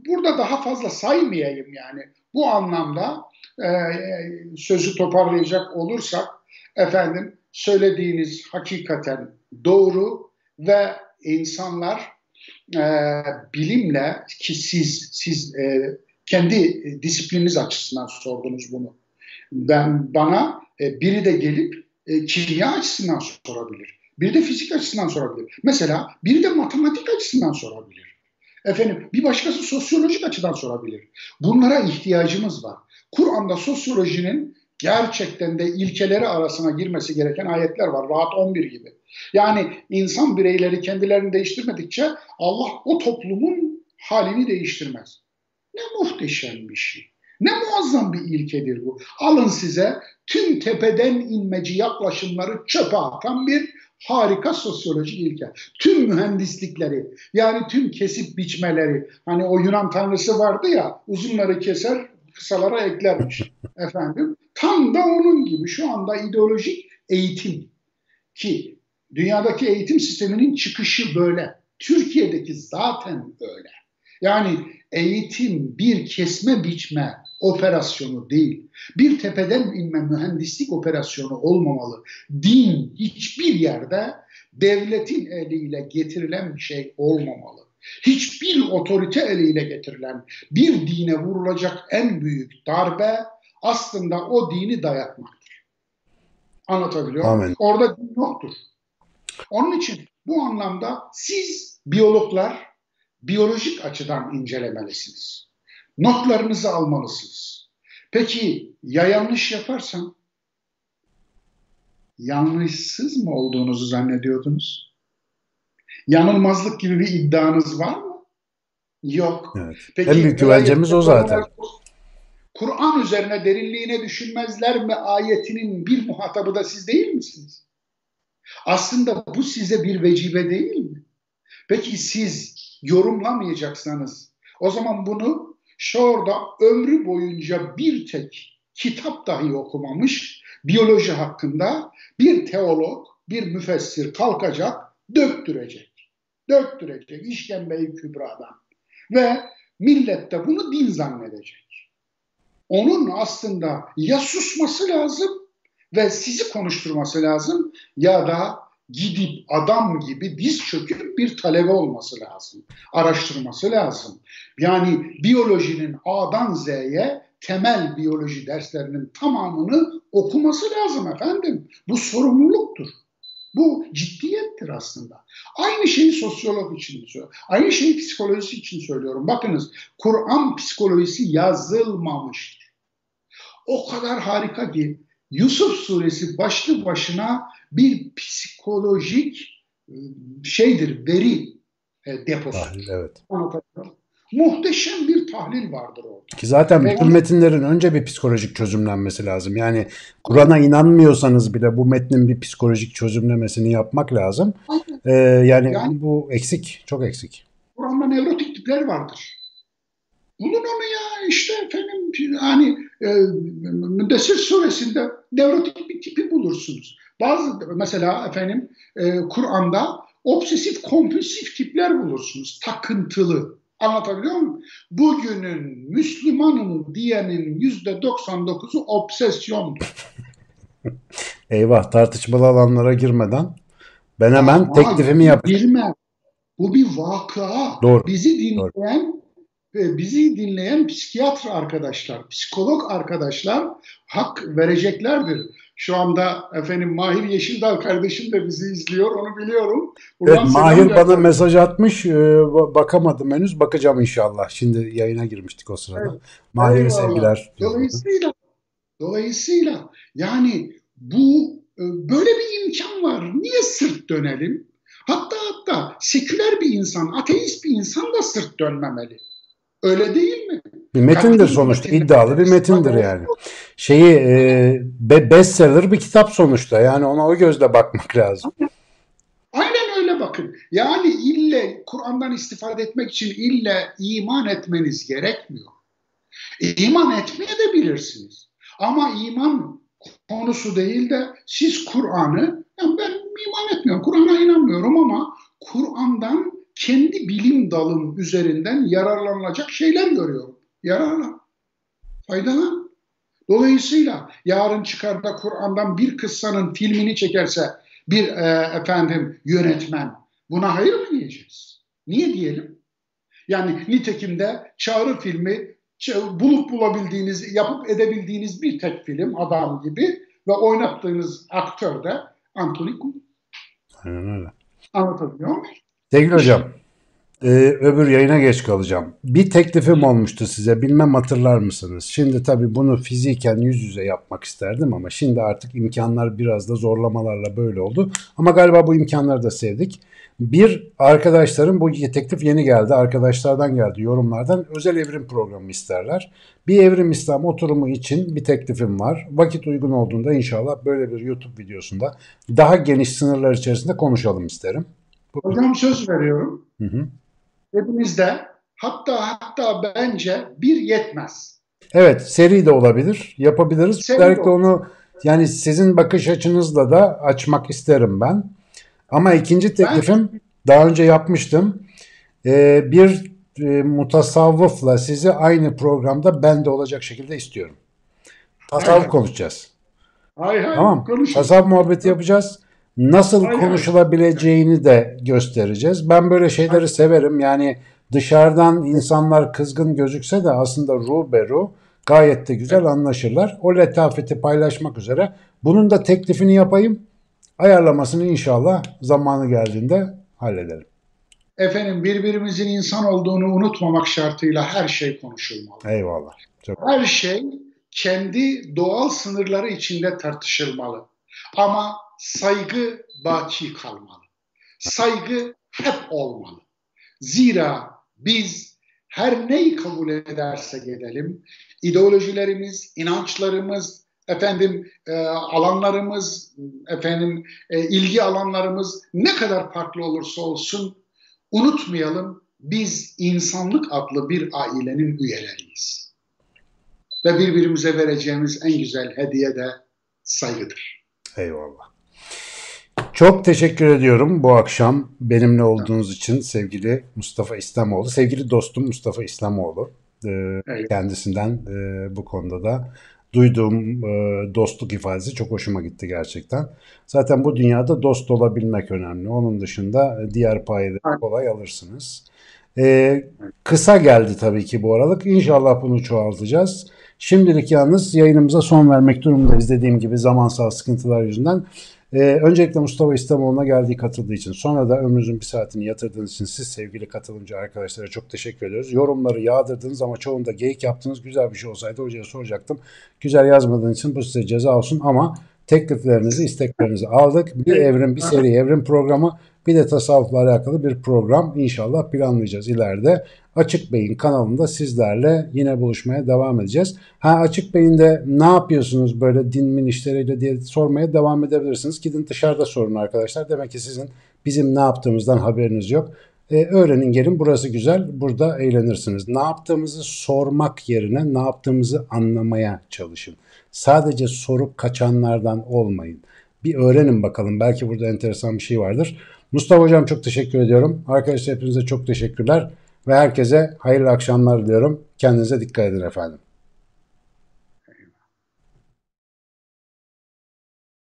[SPEAKER 2] burada daha fazla saymayayım yani. Bu anlamda e, sözü toparlayacak olursak efendim söylediğiniz hakikaten doğru ve insanlar e, bilimle ki siz siz e, kendi disiplininiz açısından sordunuz bunu. Ben bana e, biri de gelip e, kimya açısından sorabilir. Biri de fizik açısından sorabilir. Mesela biri de matematik açısından sorabilir. Efendim bir başkası sosyolojik açıdan sorabilir. Bunlara ihtiyacımız var. Kur'an'da sosyolojinin gerçekten de ilkeleri arasına girmesi gereken ayetler var. Rahat 11 gibi. Yani insan bireyleri kendilerini değiştirmedikçe Allah o toplumun halini değiştirmez. Ne muhteşem bir şey. Ne muazzam bir ilkedir bu. Alın size tüm tepeden inmeci yaklaşımları çöpe atan bir harika sosyolojik ilke. Tüm mühendislikleri yani tüm kesip biçmeleri hani o Yunan tanrısı vardı ya uzunları keser kısalara eklermiş efendim. Tam da onun gibi şu anda ideolojik eğitim ki dünyadaki eğitim sisteminin çıkışı böyle. Türkiye'deki zaten öyle. Yani eğitim bir kesme biçme operasyonu değil. Bir tepeden inme mühendislik operasyonu olmamalı. Din hiçbir yerde devletin eliyle getirilen bir şey olmamalı. Hiçbir otorite eliyle getirilen bir dine vurulacak en büyük darbe aslında o dini dayatmaktır. Anlatabiliyor muyum? Orada din yoktur. Onun için bu anlamda siz biyologlar biyolojik açıdan incelemelisiniz. Notlarınızı almalısınız. Peki ya yanlış yaparsam? Yanlışsız mı olduğunuzu zannediyordunuz? Yanılmazlık gibi bir iddianız var mı? Yok.
[SPEAKER 1] Evet. Peki, en büyük güvencemiz o zaten.
[SPEAKER 2] Kur'an üzerine derinliğine düşünmezler mi ayetinin bir muhatabı da siz değil misiniz? Aslında bu size bir vecibe değil mi? Peki siz yorumlamayacaksanız o zaman bunu şurada ömrü boyunca bir tek kitap dahi okumamış biyoloji hakkında bir teolog, bir müfessir kalkacak, döktürecek. Döktürecek işkembeyi kübradan. Ve millet de bunu din zannedecek. Onun aslında ya susması lazım ve sizi konuşturması lazım ya da gidip adam gibi diz çöküp bir talebe olması lazım. Araştırması lazım. Yani biyolojinin A'dan Z'ye temel biyoloji derslerinin tamamını okuması lazım efendim. Bu sorumluluktur. Bu ciddiyettir aslında. Aynı şeyi sosyolog için söylüyorum. Aynı şeyi psikolojisi için söylüyorum. Bakınız Kur'an psikolojisi yazılmamıştır. O kadar harika ki Yusuf suresi başlı başına bir psikolojik e, şeydir, veri e, deposu. Tahlil,
[SPEAKER 1] evet.
[SPEAKER 2] Muhteşem bir tahlil vardır orada.
[SPEAKER 1] Ki zaten Ve bütün metinlerin önce bir psikolojik çözümlenmesi lazım. Yani Kur'an'a inanmıyorsanız bile bu metnin bir psikolojik çözümlemesini yapmak lazım. Ee, yani, yani bu eksik, çok eksik.
[SPEAKER 2] Kur'an'da nevrotik tipler vardır. Bulun onu ya işte efendim hani e, Müddessir suresinde nevrotik bir tipi bulursunuz. Bazı mesela efendim e, Kur'an'da obsesif kompulsif tipler bulursunuz. Takıntılı. Anlatabiliyor muyum? Bugünün Müslümanım diyenin yüzde 99'u obsesyondur.
[SPEAKER 1] Eyvah tartışmalı alanlara girmeden ben hemen Ama teklifimi yapayım.
[SPEAKER 2] Girme. Bu bir vaka.
[SPEAKER 1] Doğru.
[SPEAKER 2] Bizi dinleyen Doğru bizi dinleyen psikiyatr arkadaşlar, psikolog arkadaşlar hak vereceklerdir. Şu anda efendim Mahir Yeşildal kardeşim de bizi izliyor, onu biliyorum.
[SPEAKER 1] Buradan evet, Mahir bana yapalım. mesaj atmış, e, bakamadım henüz, bakacağım inşallah. Şimdi yayına girmiştik o sırada. Evet. Mahir'e sevgiler.
[SPEAKER 2] Dolayısıyla, dolayısıyla yani bu e, böyle bir imkan var. Niye sırt dönelim? Hatta hatta seküler bir insan, ateist bir insan da sırt dönmemeli. Öyle değil mi?
[SPEAKER 1] Bir metindir yani, sonuçta iddialı bir metindir yani. Şeyi e, bestseller bir kitap sonuçta yani ona o gözle bakmak lazım.
[SPEAKER 2] Aynen öyle bakın. Yani ille Kur'an'dan istifade etmek için ille iman etmeniz gerekmiyor. İman etmeye de bilirsiniz. Ama iman konusu değil de siz Kur'an'ı yani ben iman etmiyorum, Kur'an'a inanmıyorum ama Kur'an'dan kendi bilim dalım üzerinden yararlanılacak şeyler görüyorum. Yararlan. Faydalan. Dolayısıyla yarın çıkar da Kur'an'dan bir kıssanın filmini çekerse bir e, efendim yönetmen buna hayır mı diyeceğiz? Niye diyelim? Yani nitekim de çağrı filmi bulup bulabildiğiniz, yapıp edebildiğiniz bir tek film adam gibi ve oynattığınız aktör de Anthony Quinn.
[SPEAKER 1] Aynen öyle.
[SPEAKER 2] Anlatabiliyor muyum?
[SPEAKER 1] Sevgili hocam, e, öbür yayına geç kalacağım. Bir teklifim olmuştu size. Bilmem hatırlar mısınız? Şimdi tabii bunu fiziken yüz yüze yapmak isterdim ama şimdi artık imkanlar biraz da zorlamalarla böyle oldu. Ama galiba bu imkanları da sevdik. Bir arkadaşlarım bu teklif yeni geldi. Arkadaşlardan geldi yorumlardan özel evrim programı isterler. Bir evrim İslam oturumu için bir teklifim var. Vakit uygun olduğunda inşallah böyle bir YouTube videosunda daha geniş sınırlar içerisinde konuşalım isterim.
[SPEAKER 2] Hocam söz veriyorum. Hı hı. Hepimizde hatta hatta bence bir yetmez.
[SPEAKER 1] Evet seri de olabilir. Yapabiliriz. Seri Belki onu yani sizin bakış açınızla da açmak isterim ben. Ama ikinci teklifim ben, daha önce yapmıştım. Ee, bir e, mutasavvıfla sizi aynı programda ben de olacak şekilde istiyorum. Tasavvuf konuşacağız.
[SPEAKER 2] Hay hay.
[SPEAKER 1] Tamam. Konuşun. Tasavvuf muhabbeti yapacağız. Nasıl hay konuşulabileceğini de göstereceğiz. Ben böyle şeyleri severim. Yani dışarıdan insanlar kızgın gözükse de aslında ruh beru gayet de güzel evet. anlaşırlar. O letafeti paylaşmak üzere. Bunun da teklifini yapayım. Ayarlamasını inşallah zamanı geldiğinde hallederim.
[SPEAKER 2] Efendim birbirimizin insan olduğunu unutmamak şartıyla her şey konuşulmalı.
[SPEAKER 1] Eyvallah.
[SPEAKER 2] Çok... Her şey kendi doğal sınırları içinde tartışılmalı. Ama saygı baki kalmalı. Saygı hep olmalı. Zira biz her neyi kabul edersek edelim, ideolojilerimiz, inançlarımız, efendim e, alanlarımız, efendim e, ilgi alanlarımız ne kadar farklı olursa olsun unutmayalım biz insanlık adlı bir ailenin üyeleriyiz. Ve birbirimize vereceğimiz en güzel hediye de saygıdır.
[SPEAKER 1] Eyvallah. Çok teşekkür ediyorum bu akşam benimle olduğunuz için sevgili Mustafa İslamoğlu. Sevgili dostum Mustafa İslamoğlu. Evet. Kendisinden e, bu konuda da duyduğum e, dostluk ifadesi çok hoşuma gitti gerçekten. Zaten bu dünyada dost olabilmek önemli. Onun dışında diğer payı da kolay alırsınız. E, kısa geldi tabii ki bu aralık. İnşallah bunu çoğaltacağız. Şimdilik yalnız yayınımıza son vermek durumundayız dediğim gibi zamansal sıkıntılar yüzünden. Ee, öncelikle Mustafa İstanbul'a geldiği katıldığı için sonra da ömrünüzün bir saatini yatırdığınız için siz sevgili katılımcı arkadaşlara çok teşekkür ediyoruz. Yorumları yağdırdınız ama çoğunda geyik yaptınız. Güzel bir şey olsaydı hocaya soracaktım. Güzel yazmadığınız için bu size ceza olsun ama tekliflerinizi, isteklerinizi aldık. Bir evrim, bir seri evrim programı bir de tasavvufla alakalı bir program inşallah planlayacağız ileride. Açık Bey'in kanalında sizlerle yine buluşmaya devam edeceğiz. Ha Açık Bey'in de ne yapıyorsunuz böyle din min diye sormaya devam edebilirsiniz. Gidin dışarıda sorun arkadaşlar. Demek ki sizin bizim ne yaptığımızdan haberiniz yok. Ee, öğrenin gelin burası güzel. Burada eğlenirsiniz. Ne yaptığımızı sormak yerine ne yaptığımızı anlamaya çalışın. Sadece sorup kaçanlardan olmayın. Bir öğrenin bakalım. Belki burada enteresan bir şey vardır. Mustafa Hocam çok teşekkür ediyorum. Arkadaşlar hepinize çok teşekkürler ve herkese hayırlı akşamlar diliyorum. Kendinize dikkat edin efendim.